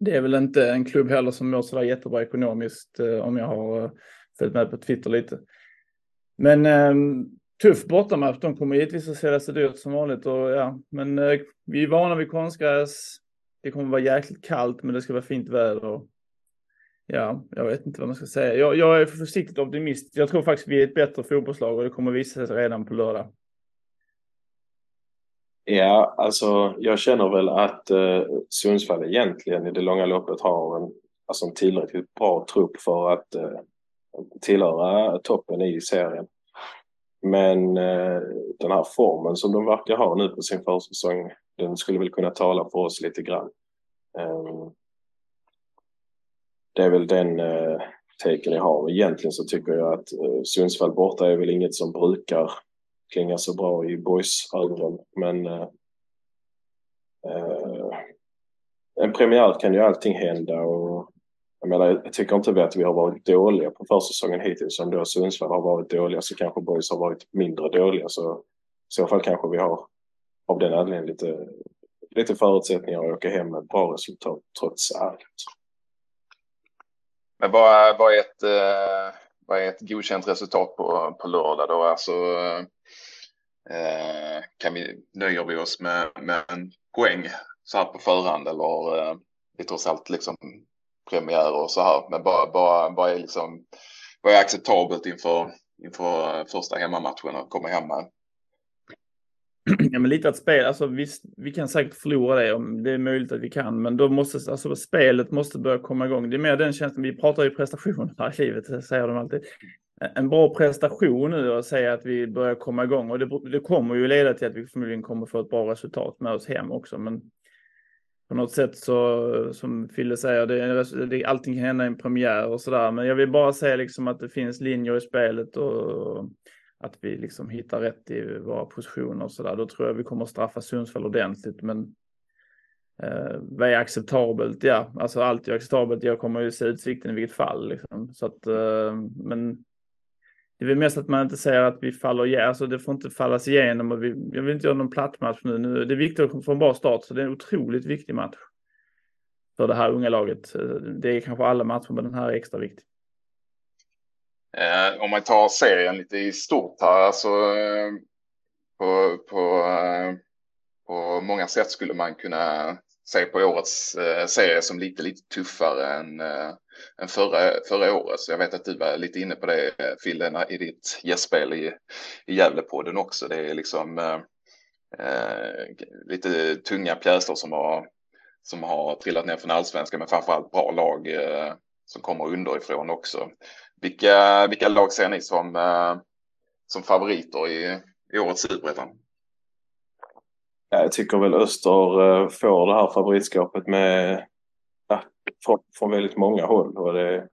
Det är väl inte en klubb heller som mår sådär jättebra ekonomiskt eh, om jag har eh, följt med på Twitter lite. Men eh, tuff bortamatch. De kommer givetvis att sälja sig dyrt som vanligt. Och, ja, men eh, vi är vana vid konstgräs. Det kommer vara jäkligt kallt, men det ska vara fint väder. Och, ja, jag vet inte vad man ska säga. Jag, jag är försiktigt optimist. Jag tror faktiskt vi är ett bättre fotbollslag och det kommer visa sig redan på lördag. Ja, alltså jag känner väl att eh, Sundsvall egentligen i det långa loppet har en, alltså en tillräckligt bra trupp för att eh, tillhöra toppen i serien. Men eh, den här formen som de verkar ha nu på sin försäsong, den skulle väl kunna tala för oss lite grann. Eh, det är väl den eh, taken jag har. Egentligen så tycker jag att eh, Sundsvall borta är väl inget som brukar klinga så bra i boys-öron. Men eh, eh, en premiär kan ju allting hända och jag menar, jag tycker inte att vi har varit dåliga på försäsongen hittills. Om då Sundsvall har varit dåliga så kanske Boys har varit mindre dåliga. Så i så fall kanske vi har av den anledningen lite, lite förutsättningar att åka hem med ett bra resultat trots allt. Men vad, vad, är ett, eh, vad är ett godkänt resultat på, på lördag då? Alltså, eh, kan vi, nöjer vi oss med, med en poäng så här på förhand eller eh, är det trots allt liksom premiärer och så här. Men bara, bara, bara är liksom, vad är acceptabelt inför, inför eh, första hemmamatchen och komma hem med? Ja, men lite att spela, alltså visst, vi kan säkert förlora det om det är möjligt att vi kan, men då måste, alltså spelet måste börja komma igång. Det är mer den känslan, vi pratar ju prestation här i livet, säger de alltid. En bra prestation nu och säga att vi börjar komma igång och det, det kommer ju leda till att vi förmodligen kommer få ett bra resultat med oss hem också, men på något sätt så, som Fille säger, det, det, allting kan hända i en premiär och sådär. Men jag vill bara säga liksom att det finns linjer i spelet och att vi liksom hittar rätt i våra positioner och sådär. Då tror jag vi kommer att straffa Sundsvall ordentligt. Men eh, vad är acceptabelt? Ja, alltså allt är acceptabelt. Jag kommer ju se utsikten i vilket fall. Liksom. Så att, eh, men det är väl mest att man inte säger att vi faller igen. Alltså det får inte fallas igenom. Och vi, jag vill inte göra någon plattmatch nu. nu. Det är viktigt att få en bra start, så det är en otroligt viktig match. För det här unga laget. Det är kanske alla matcher, men den här är extra viktig. Eh, om man tar serien lite i stort här, alltså eh, på, på, eh, på många sätt skulle man kunna se på årets eh, serie som lite, lite tuffare än, eh, än förra, förra året. Så jag vet att du var lite inne på det, Fille, i ditt gästspel i, i Gävlepodden också. Det är liksom eh, eh, lite tunga pjäser som har, som har trillat ner från allsvenskan, men framförallt bra lag eh, som kommer underifrån också. Vilka, vilka lag ser ni som, eh, som favoriter i, i årets superettan? Jag tycker väl Öster eh, får det här favoritskapet med ja, från, från väldigt många håll. Och det,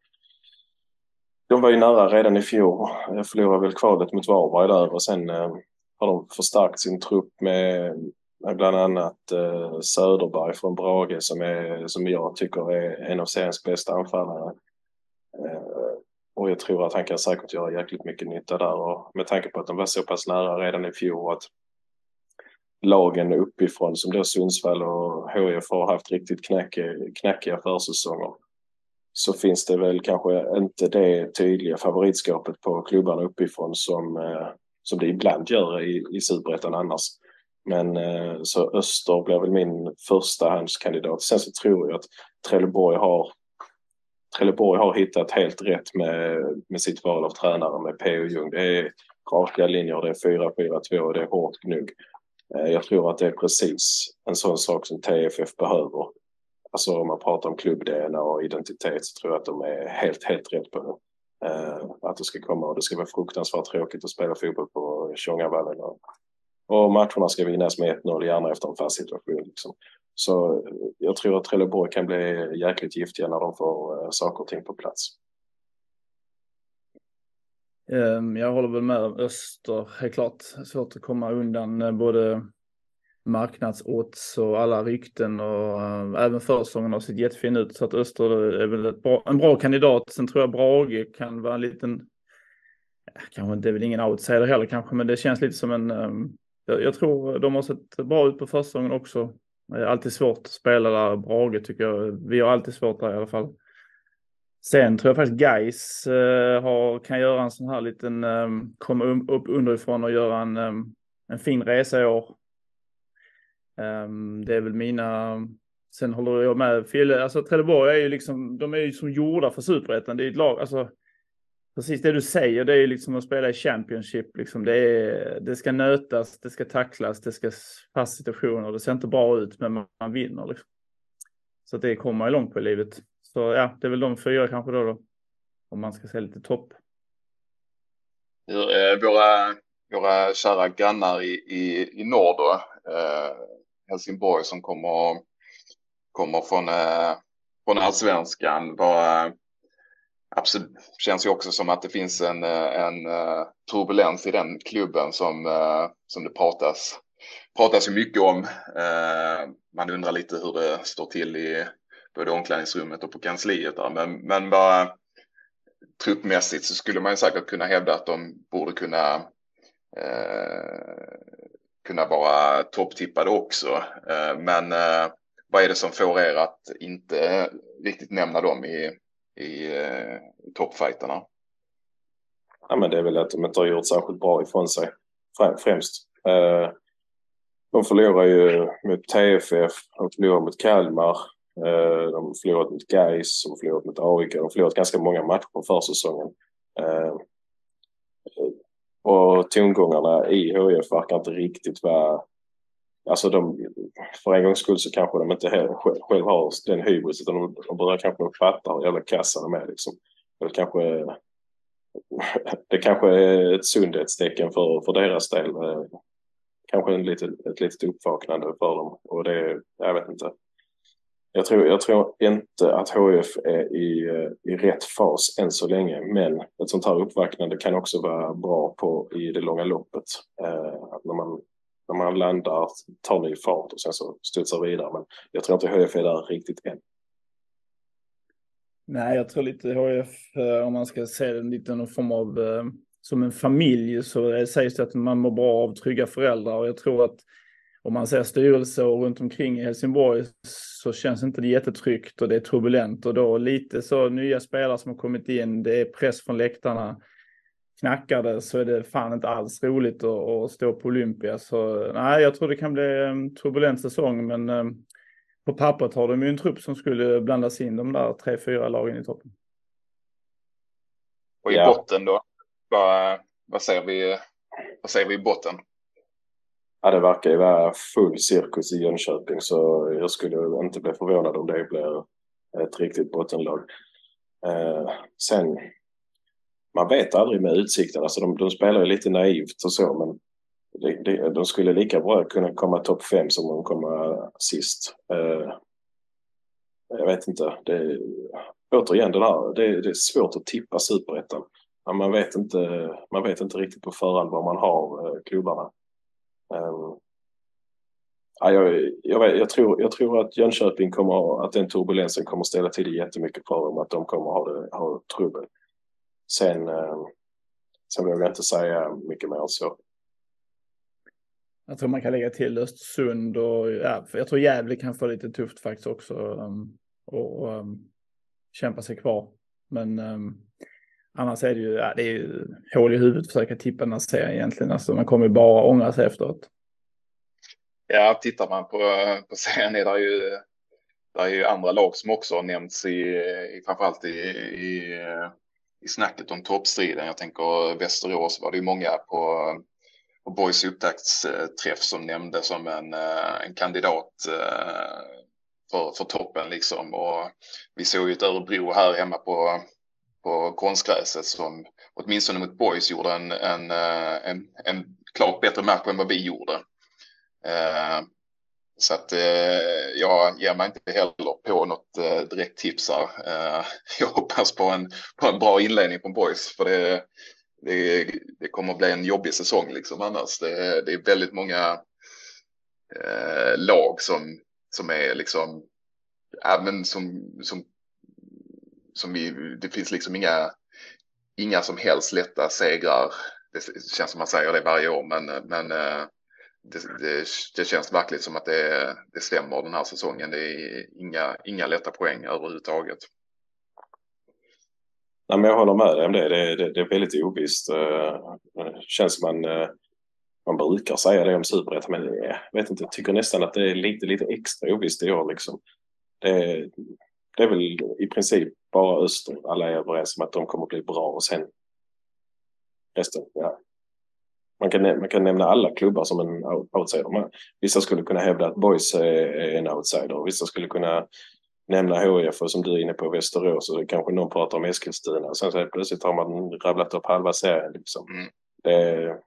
de var ju nära redan i fjol. Jag förlorade väl kvalet mot Varberg där och sen eh, har de förstärkt sin trupp med med bland annat eh, Söderberg från Brage som, är, som jag tycker är en av seriens bästa anfallare. Eh, och jag tror att han kan säkert göra jäkligt mycket nytta där och med tanke på att de var så pass nära redan i fjol att lagen uppifrån som då Sundsvall och HIF har haft riktigt knackiga, knackiga försäsonger så finns det väl kanske inte det tydliga favoritskapet på klubbarna uppifrån som, eh, som det ibland gör i, i Superettan annars. Men eh, så Öster blir väl min förstahandskandidat. Sen så tror jag att Trelleborg har Trelleborg har hittat helt rätt med, med sitt val av tränare med P.O. Ljung. Det är raka linjer, det är 4-4-2 och det är hårt gnugg. Eh, jag tror att det är precis en sån sak som TFF behöver. Alltså om man pratar om klubb-DNA och identitet så tror jag att de är helt, helt rätt på det. Eh, att det ska komma och det ska vara fruktansvärt tråkigt att spela fotboll på Tjongavallen. Och, matcherna ska vinnas med 1-0, gärna efter en fast situation. Liksom. Så eh, jag tror att Trelleborg kan bli jäkligt giftiga när de får saker och ting på plats. Ehm, jag håller väl med om Öster, helt klart. Svårt att komma undan eh, både marknadsodds och alla rykten och eh, även försäsongen har sett jättefin ut så att Öster är väl bra, en bra kandidat. Sen tror jag Brage kan vara en liten, eh, kanske det är väl ingen outsider heller kanske, men det känns lite som en, ehm, jag, jag, tror de har sett bra ut på försäsongen också. Det är alltid svårt att spela där, Brage tycker jag. Vi har alltid svårt där i alla fall. Sen tror jag faktiskt Gais uh, eh, har, kan göra en sån här liten, ehm, um, komma upp underifrån och göra en, um, en fin resa i år. Um, det är väl mina, sen håller jag med Fille, alltså Trelleborg är ju liksom, de är ju som gjorda för superettan. Det är ett lag, alltså precis det du säger, det är ju liksom att spela i Championship. Liksom. Det, är, det ska nötas, det ska tacklas, det ska fast situationer. Det ser inte bra ut, men man, man vinner. Liksom. Så det kommer man ju långt på i livet. Så ja, det är väl de fyra kanske då, då om man ska säga lite topp. Eh, våra, våra kära grannar i, i, i norr då, eh, Helsingborg som kommer, kommer från, eh, från allsvenskan. Var, eh, absolut, känns ju också som att det finns en, eh, en uh, turbulens i den klubben som, uh, som det pratas, pratas ju mycket om. Uh, man undrar lite hur det står till i både omklädningsrummet och på kansliet där. Men, men bara truppmässigt så skulle man ju säkert kunna hävda att de borde kunna eh, kunna vara topptippade också. Eh, men eh, vad är det som får er att inte riktigt nämna dem i, i eh, toppfajterna? Ja, men det är väl att de inte har gjort särskilt bra ifrån sig främst. Eh, de förlorar ju mot TFF, de förlorar mot Kalmar, Eh, de har förlorat mot Gais, de har förlorat mot AIK, de har förlorat ganska många matcher på försäsongen. Eh, och tongångarna i HIF verkar inte riktigt vara Alltså de, för en gångs skull så kanske de inte själv, själv har den hybris utan de, börjar kanske fatta hur jävla kassa de är liksom. Det kanske, det kanske är ett sundhetstecken för, för deras del. Eh, kanske en liten, ett litet uppvaknande för dem och det, jag vet inte. Jag tror, jag tror inte att HF är i, eh, i rätt fas än så länge, men ett sånt här uppvaknande kan också vara bra på i det långa loppet. Eh, när man när man landar, tar ny fart och sen så studsar vidare. Men jag tror inte HF är där riktigt än. Nej, jag tror lite HF, eh, om man ska se det lite någon form av eh, som en familj så sägs det att man mår bra av trygga föräldrar och jag tror att om man ser styrelse och runt omkring i Helsingborg så känns inte det jättetryggt och det är turbulent och då lite så nya spelare som har kommit in, det är press från läktarna knackar det så är det fan inte alls roligt att, att stå på Olympia. Så nej, jag tror det kan bli en turbulent säsong, men eh, på pappret har de ju en trupp som skulle blandas in de där tre, fyra lagen i toppen. Och i ja. botten då? Vad, vad, säger vi, vad säger vi i botten? Ja, det verkar ju vara full cirkus i Jönköping så jag skulle inte bli förvånad om det blir ett riktigt bottenlag. Eh, sen man vet aldrig med Utsikten. Alltså de, de spelar ju lite naivt och så, men de, de, de skulle lika bra kunna komma topp fem som de kommer sist. Eh, jag vet inte. Det, återigen, det, där, det, det är svårt att tippa superettan. Man vet, inte, man vet inte riktigt på förhand var man har eh, klubbarna. Um, ja, jag, jag, jag, tror, jag tror att Jönköping kommer att den turbulensen kommer ställa till det jättemycket för dem. Att de kommer ha, det, ha trubbel. Sen, ehm, sen vågar jag inte säga mycket mer än så. Jag tror man kan lägga till Östersund och ja, för jag tror Gävle kan få lite tufft faktiskt också. Um, och um, kämpa sig kvar. Men um, annars är det ju, ja, det är ju hål i huvudet att försöka tippa den här serien egentligen. Alltså man kommer ju bara ångra sig efteråt. Ja, tittar man på, på serien är det ju, det är ju andra lag som också har nämnts i, i framförallt i, i, i snacket om toppstriden. Jag tänker Västerås var det ju många på, på Boys upptaktsträff som nämnde som en, en kandidat eh, för, för toppen liksom. Och vi såg ju ett Örebro här hemma på, på konstgräset som åtminstone mot Boys gjorde en, en, eh, en, en klart bättre match än vad vi gjorde. Eh, så att eh, jag ger mig inte heller på något eh, direkt tips här. Eh, jag hoppas på en, på en bra inledning från Boys för det, det, det kommer att bli en jobbig säsong liksom annars. Det, det är väldigt många eh, lag som, som är liksom, ja, men som, som, som vi, det finns liksom inga, inga som helst lätta segrar. Det känns som man säger det varje år, men, men eh, det, det, det, känns verkligen som att det, det stämmer den här säsongen. Det är inga, inga lätta poäng överhuvudtaget. Nej, men jag håller med dig om det. Det, det, det är väldigt ovisst. Det känns som man, man brukar säga det om superettan, men jag vet inte, jag tycker nästan att det är lite, lite extra ovisst i år. Liksom. Det, det är väl i princip bara Öster. Alla är överens om att de kommer att bli bra och sen resten, ja, man kan, man kan nämna alla klubbar som en outsider. Vissa skulle kunna hävda att Boys är en outsider. Vissa skulle kunna nämna HIF som du är inne på Västerås och kanske någon pratar om Eskilstuna. Sen så plötsligt har man rabblat upp halva serien. Liksom. Mm. Det,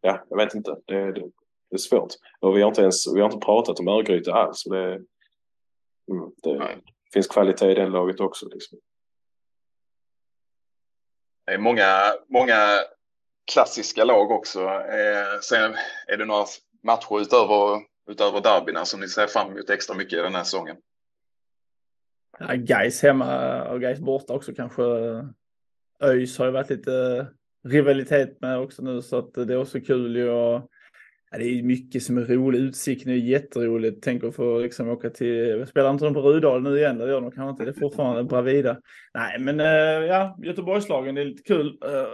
ja, jag vet inte. Det, det, det, är svårt. Och vi har inte ens vi har inte pratat om Örgryte alls. Det, mm, det finns kvalitet i det laget också. Liksom. Det är många, många klassiska lag också. Eh, sen är det några matcher utöver, utöver derbyna som ni ser fram emot extra mycket den här säsongen? Ja, Gais hemma och Gais borta också kanske. ÖIS har ju varit lite rivalitet med också nu så att det är också kul ju. Och, ja, det är mycket som är roligt. Utsikten är jätteroligt. Tänk att få liksom åka till, spelar inte de på Rudal nu igen? Det gör de kanske inte. Det är fortfarande Bravida. Nej, men eh, ja, Göteborgslagen, det är lite kul. Eh,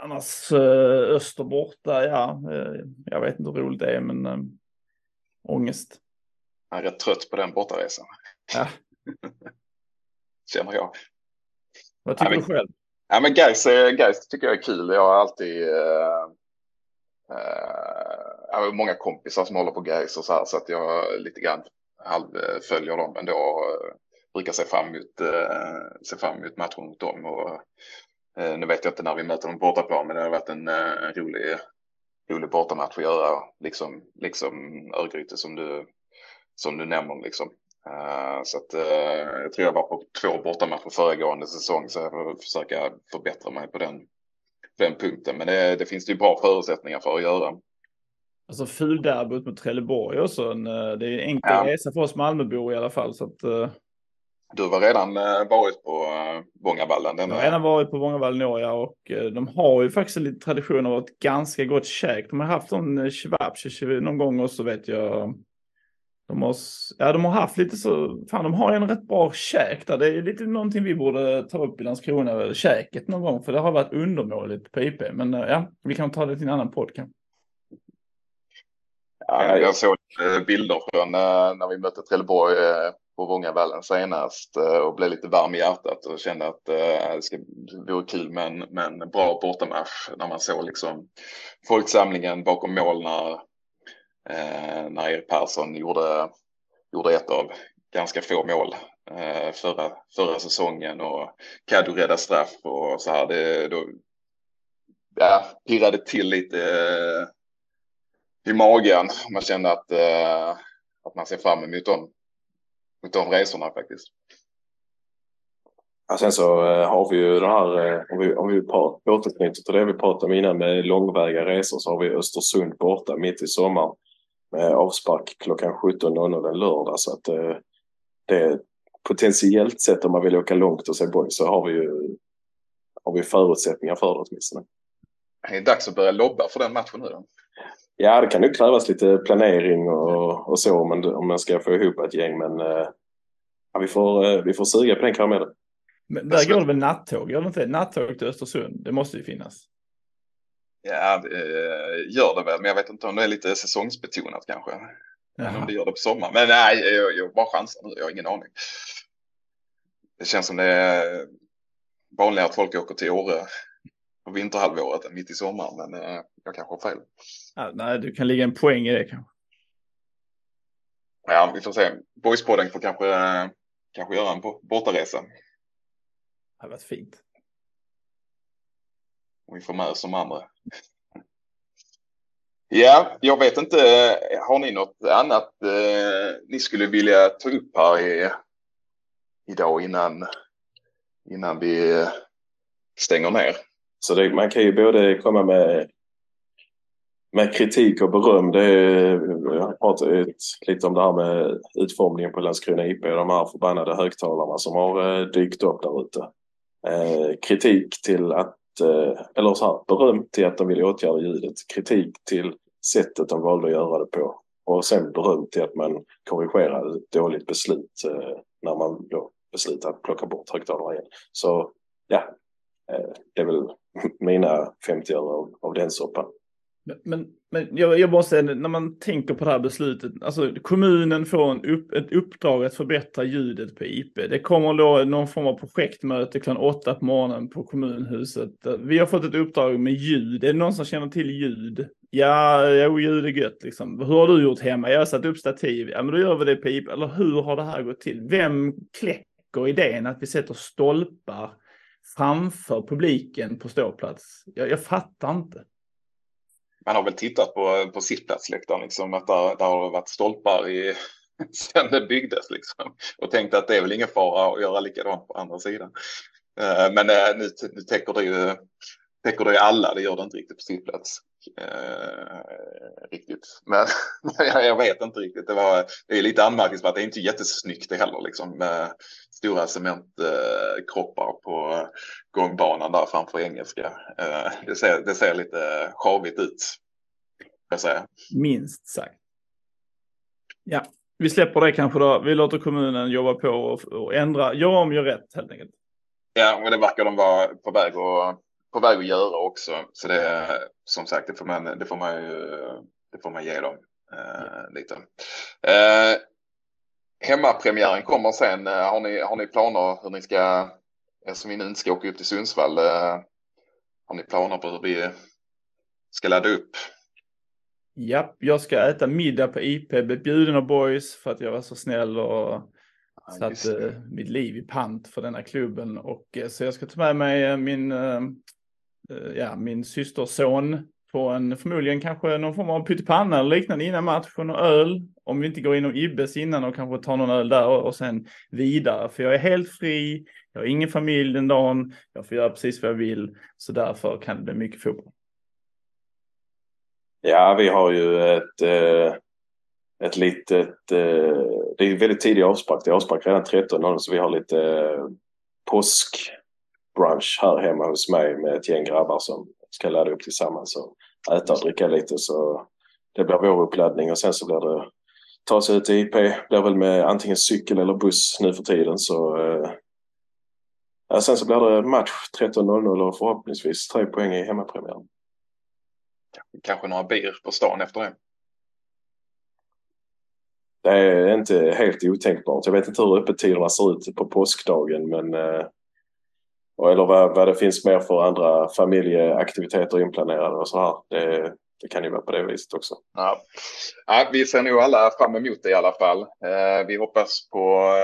Annars eh, Öster borta, ja, eh, jag vet inte hur roligt det är, men äh, ångest. Jag är rätt trött på den bortaresan. Ja. Känner jag. Vad tycker ja, men, du själv? Ja, men Gais, Gais tycker jag är kul. Jag har alltid äh, äh, jag har många kompisar som håller på Gais och så här så att jag lite grann halvföljer dem ändå. Och eh, brukar se fram emot, eh, se fram emot matchen mot dem och Eh, nu vet jag inte när vi möter dem bortaplan, men det har varit en, eh, en eh, rolig, rolig bortamatch att göra, liksom, liksom Örgryte som du, som du nämner. Liksom. Uh, så att, uh, jag tror jag var på två bortamatcher föregående säsong, så jag får försöka förbättra mig på den, den punkten. Men det, det finns det ju bra förutsättningar för att göra. Alltså fulderbyt mot Trelleborg också. En, det är en enkel ja. resa för oss Malmöbor i alla fall. Så att, uh... Du har redan eh, varit på eh, Vångavallen? Jag har redan varit på Vångavallen i år, ja, och eh, de har ju faktiskt lite tradition av ett ganska gott käk. De har haft en kebabche någon gång och så vet jag. De har, ja, de har haft lite så, fan de har en rätt bra käk där. Det är lite någonting vi borde ta upp i Landskrona, käket någon gång, för det har varit undermåligt på IP. Men ja, vi kan ta det till en annan podd kanske. Ja, jag såg bilder från när vi mötte Trelleborg på Vångavallen senast eh, och blev lite varm i hjärtat och kände att eh, det ska, vore kul med en, med en bra bortamatch när man såg liksom folksamlingen bakom mål när, eh, när Erik Persson gjorde, gjorde ett av ganska få mål förra, förra säsongen och Kaddo räddade straff och så här. Det, då, ja, pirrade till lite i magen. Man kände att, att man ser fram emot dem mot de resorna faktiskt. Ja, sen så äh, har vi ju det här, äh, om vi, om vi återknyter till det vi pratade om innan med långväga resor så har vi Östersund borta mitt i sommaren. med avspark klockan 17.00 en lördag. Så att eh, det potentiellt sett om man vill åka långt och se boy så har vi ju har vi förutsättningar för det åtminstone. Det är dags att börja lobba för den matchen nu då. Ja, det kan ju krävas lite planering och, och så om man, om man ska få ihop ett gäng. Men eh, ja, vi, får, eh, vi får suga på den karamellen. Men där går det väl nattåg? Gör det inte Nattåg till Östersund? Det måste ju finnas. Ja, det gör det väl, men jag vet inte om det är lite säsongsbetonat kanske. Jaha. Om det gör det på sommaren. Men nej, jag, jag bara chansar nu. Jag har ingen aning. Det känns som det är vanligare att folk åker till Åre på vinterhalvåret än mitt i sommaren. Men eh, jag kanske har fel. Ja, nej, du kan ligga en poäng i det kanske. Ja, vi får se. Boyspodden får kanske, kanske göra en bortaresa. Det hade varit fint. Och vi får med oss de andra. Ja, jag vet inte. Har ni något annat eh, ni skulle vilja ta upp här i, idag innan, innan vi stänger ner? Så det, man kan ju både komma med, med kritik och beröm. Det är, jag pratade lite om det här med utformningen på Landskrona IP och de här förbannade högtalarna som har eh, dykt upp där ute. Eh, kritik till att Eh, eller så här, beröm till att de vill åtgärda ljudet, kritik till sättet de valde att göra det på och sen beröm till att man korrigerade ett dåligt beslut eh, när man då beslutade att plocka bort högtalarna igen. Så ja, Eh, det är väl mina 50 öre av, av den soppan. Men, men jag, jag måste säga, när man tänker på det här beslutet, alltså kommunen får en upp, ett uppdrag att förbättra ljudet på IP. Det kommer då någon form av projektmöte klockan åtta på morgonen på kommunhuset. Vi har fått ett uppdrag med ljud. Är det någon som känner till ljud? Ja, jo, ljud är gött liksom. Hur har du gjort hemma? Jag har satt upp stativ. Ja, men då gör vi det på IP. Eller hur har det här gått till? Vem kläcker idén att vi sätter stolpar framför publiken på ståplats? Jag, jag fattar inte man har väl tittat på, på sittplatsläktaren, liksom, att där, där har varit stolpar i, sen det byggdes liksom. Och tänkte att det är väl ingen fara att göra likadant på andra sidan. Eh, men eh, nu, nu täcker det ju täcker det alla, det gör det inte riktigt på sittplats. Uh, riktigt. Men jag vet inte riktigt. Det, var, det är lite anmärkningsvärt. Det är inte jättesnyggt det heller liksom med stora cementkroppar på gångbanan där framför engelska. Eh, det ser, det ser lite sjavigt ut. Jag säga. Minst sagt. Ja, vi släpper det kanske då. Vi låter kommunen jobba på och, och ändra, göra om, gör rätt helt enkelt. Ja, och det verkar de vara på väg att, på väg att göra också. Så det som sagt, det får man, det får man ju, det får man ge dem eh, lite. Eh, hemmapremiären kommer sen. Eh, har ni, har ni planer hur ni ska, eftersom vi nu inte ska åka upp till Sundsvall, eh, har ni planer på hur vi ska ladda upp? Ja, jag ska äta middag på IP, bjuden av boys för att jag var så snäll och satte mitt liv i pant för denna klubben. Och, eh, så jag ska ta med mig min, Eh, ja, min systerson på en förmodligen kanske någon form av pyttipanna eller liknande innan matchen och öl. Om vi inte går inom Ibbes innan och kanske tar någon öl där och, och sen vidare. För jag är helt fri, jag har ingen familj den dagen, jag får göra precis vad jag vill. Så därför kan det bli mycket fotboll. Ja, vi har ju ett, eh, ett litet, eh, det är väldigt tidig avspark. Det är avspark redan 13.00 så vi har lite eh, påskbrunch här hemma hos mig med ett gäng grabbar som ska ladda upp tillsammans och äta och dricka lite. Så det blir vår uppladdning och sen så blir det ta sig ut till IP. Blir väl med antingen cykel eller buss nu för tiden. Så, eh, ja, sen så blir det match 13.00 och förhoppningsvis tre poäng i hemmapremiären. Kanske några bir på stan efter det. Det är inte helt otänkbart. Jag vet inte hur öppettiderna ser ut på påskdagen men eller vad, vad det finns mer för andra familjeaktiviteter inplanerade och så här. Det, det kan ju vara på det viset också. Ja. ja vi ser nog alla fram emot det i alla fall. Eh, vi hoppas på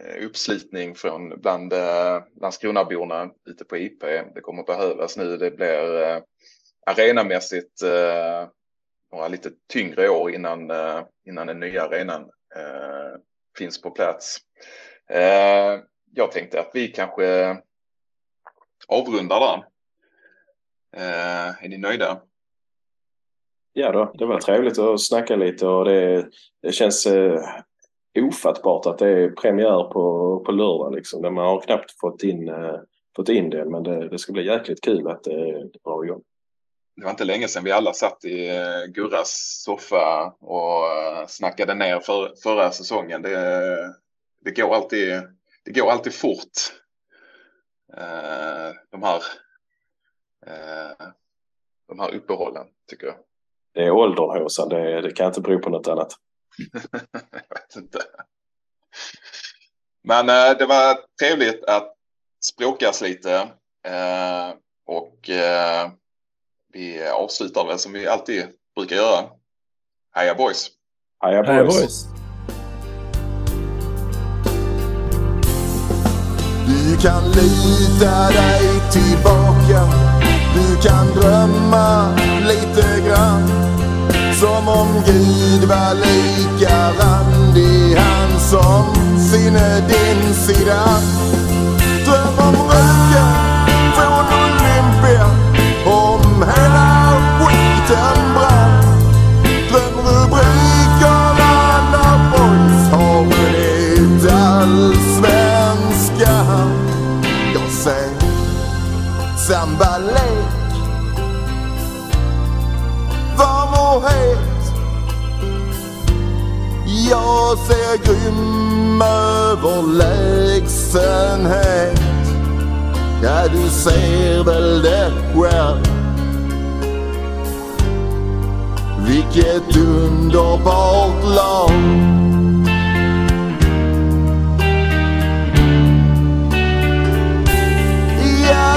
eh, uppslitning från bland eh, Landskronaborna ute på IP. Det kommer behövas nu. Det blir eh, arenamässigt eh, några lite tyngre år innan, eh, innan den nya arenan eh, finns på plats. Eh, jag tänkte att vi kanske avrundar där. Eh, är ni nöjda? Ja då, det var trevligt att snacka lite och det, det känns eh, ofattbart att det är premiär på, på lördag liksom. Man har knappt fått in, eh, fått in det men det, det ska bli jäkligt kul att det drar igång. Det var inte länge sedan vi alla satt i Gurras soffa och snackade ner för, förra säsongen. Det, det, går alltid, det går alltid fort. Eh, de här eh, de här uppehållen tycker jag. Det är åldern Håsan, det, det kan inte bero på något annat. jag vet inte. Men eh, det var trevligt att språkas lite. Och vi avslutar väl som vi alltid brukar göra. Heja boys! Heja boys! Heja boys. Kan lita dig tillbaka. Du kan drömma lite grann Som om Gud var lika randig Han som sinne din sida. Dröm om röken från Olympia Om hela skiten brann. Sambalek Varm och het? Jag ser grym överlägsenhet Ja, du ser väl det själv. Vilket underbart lag. Ja,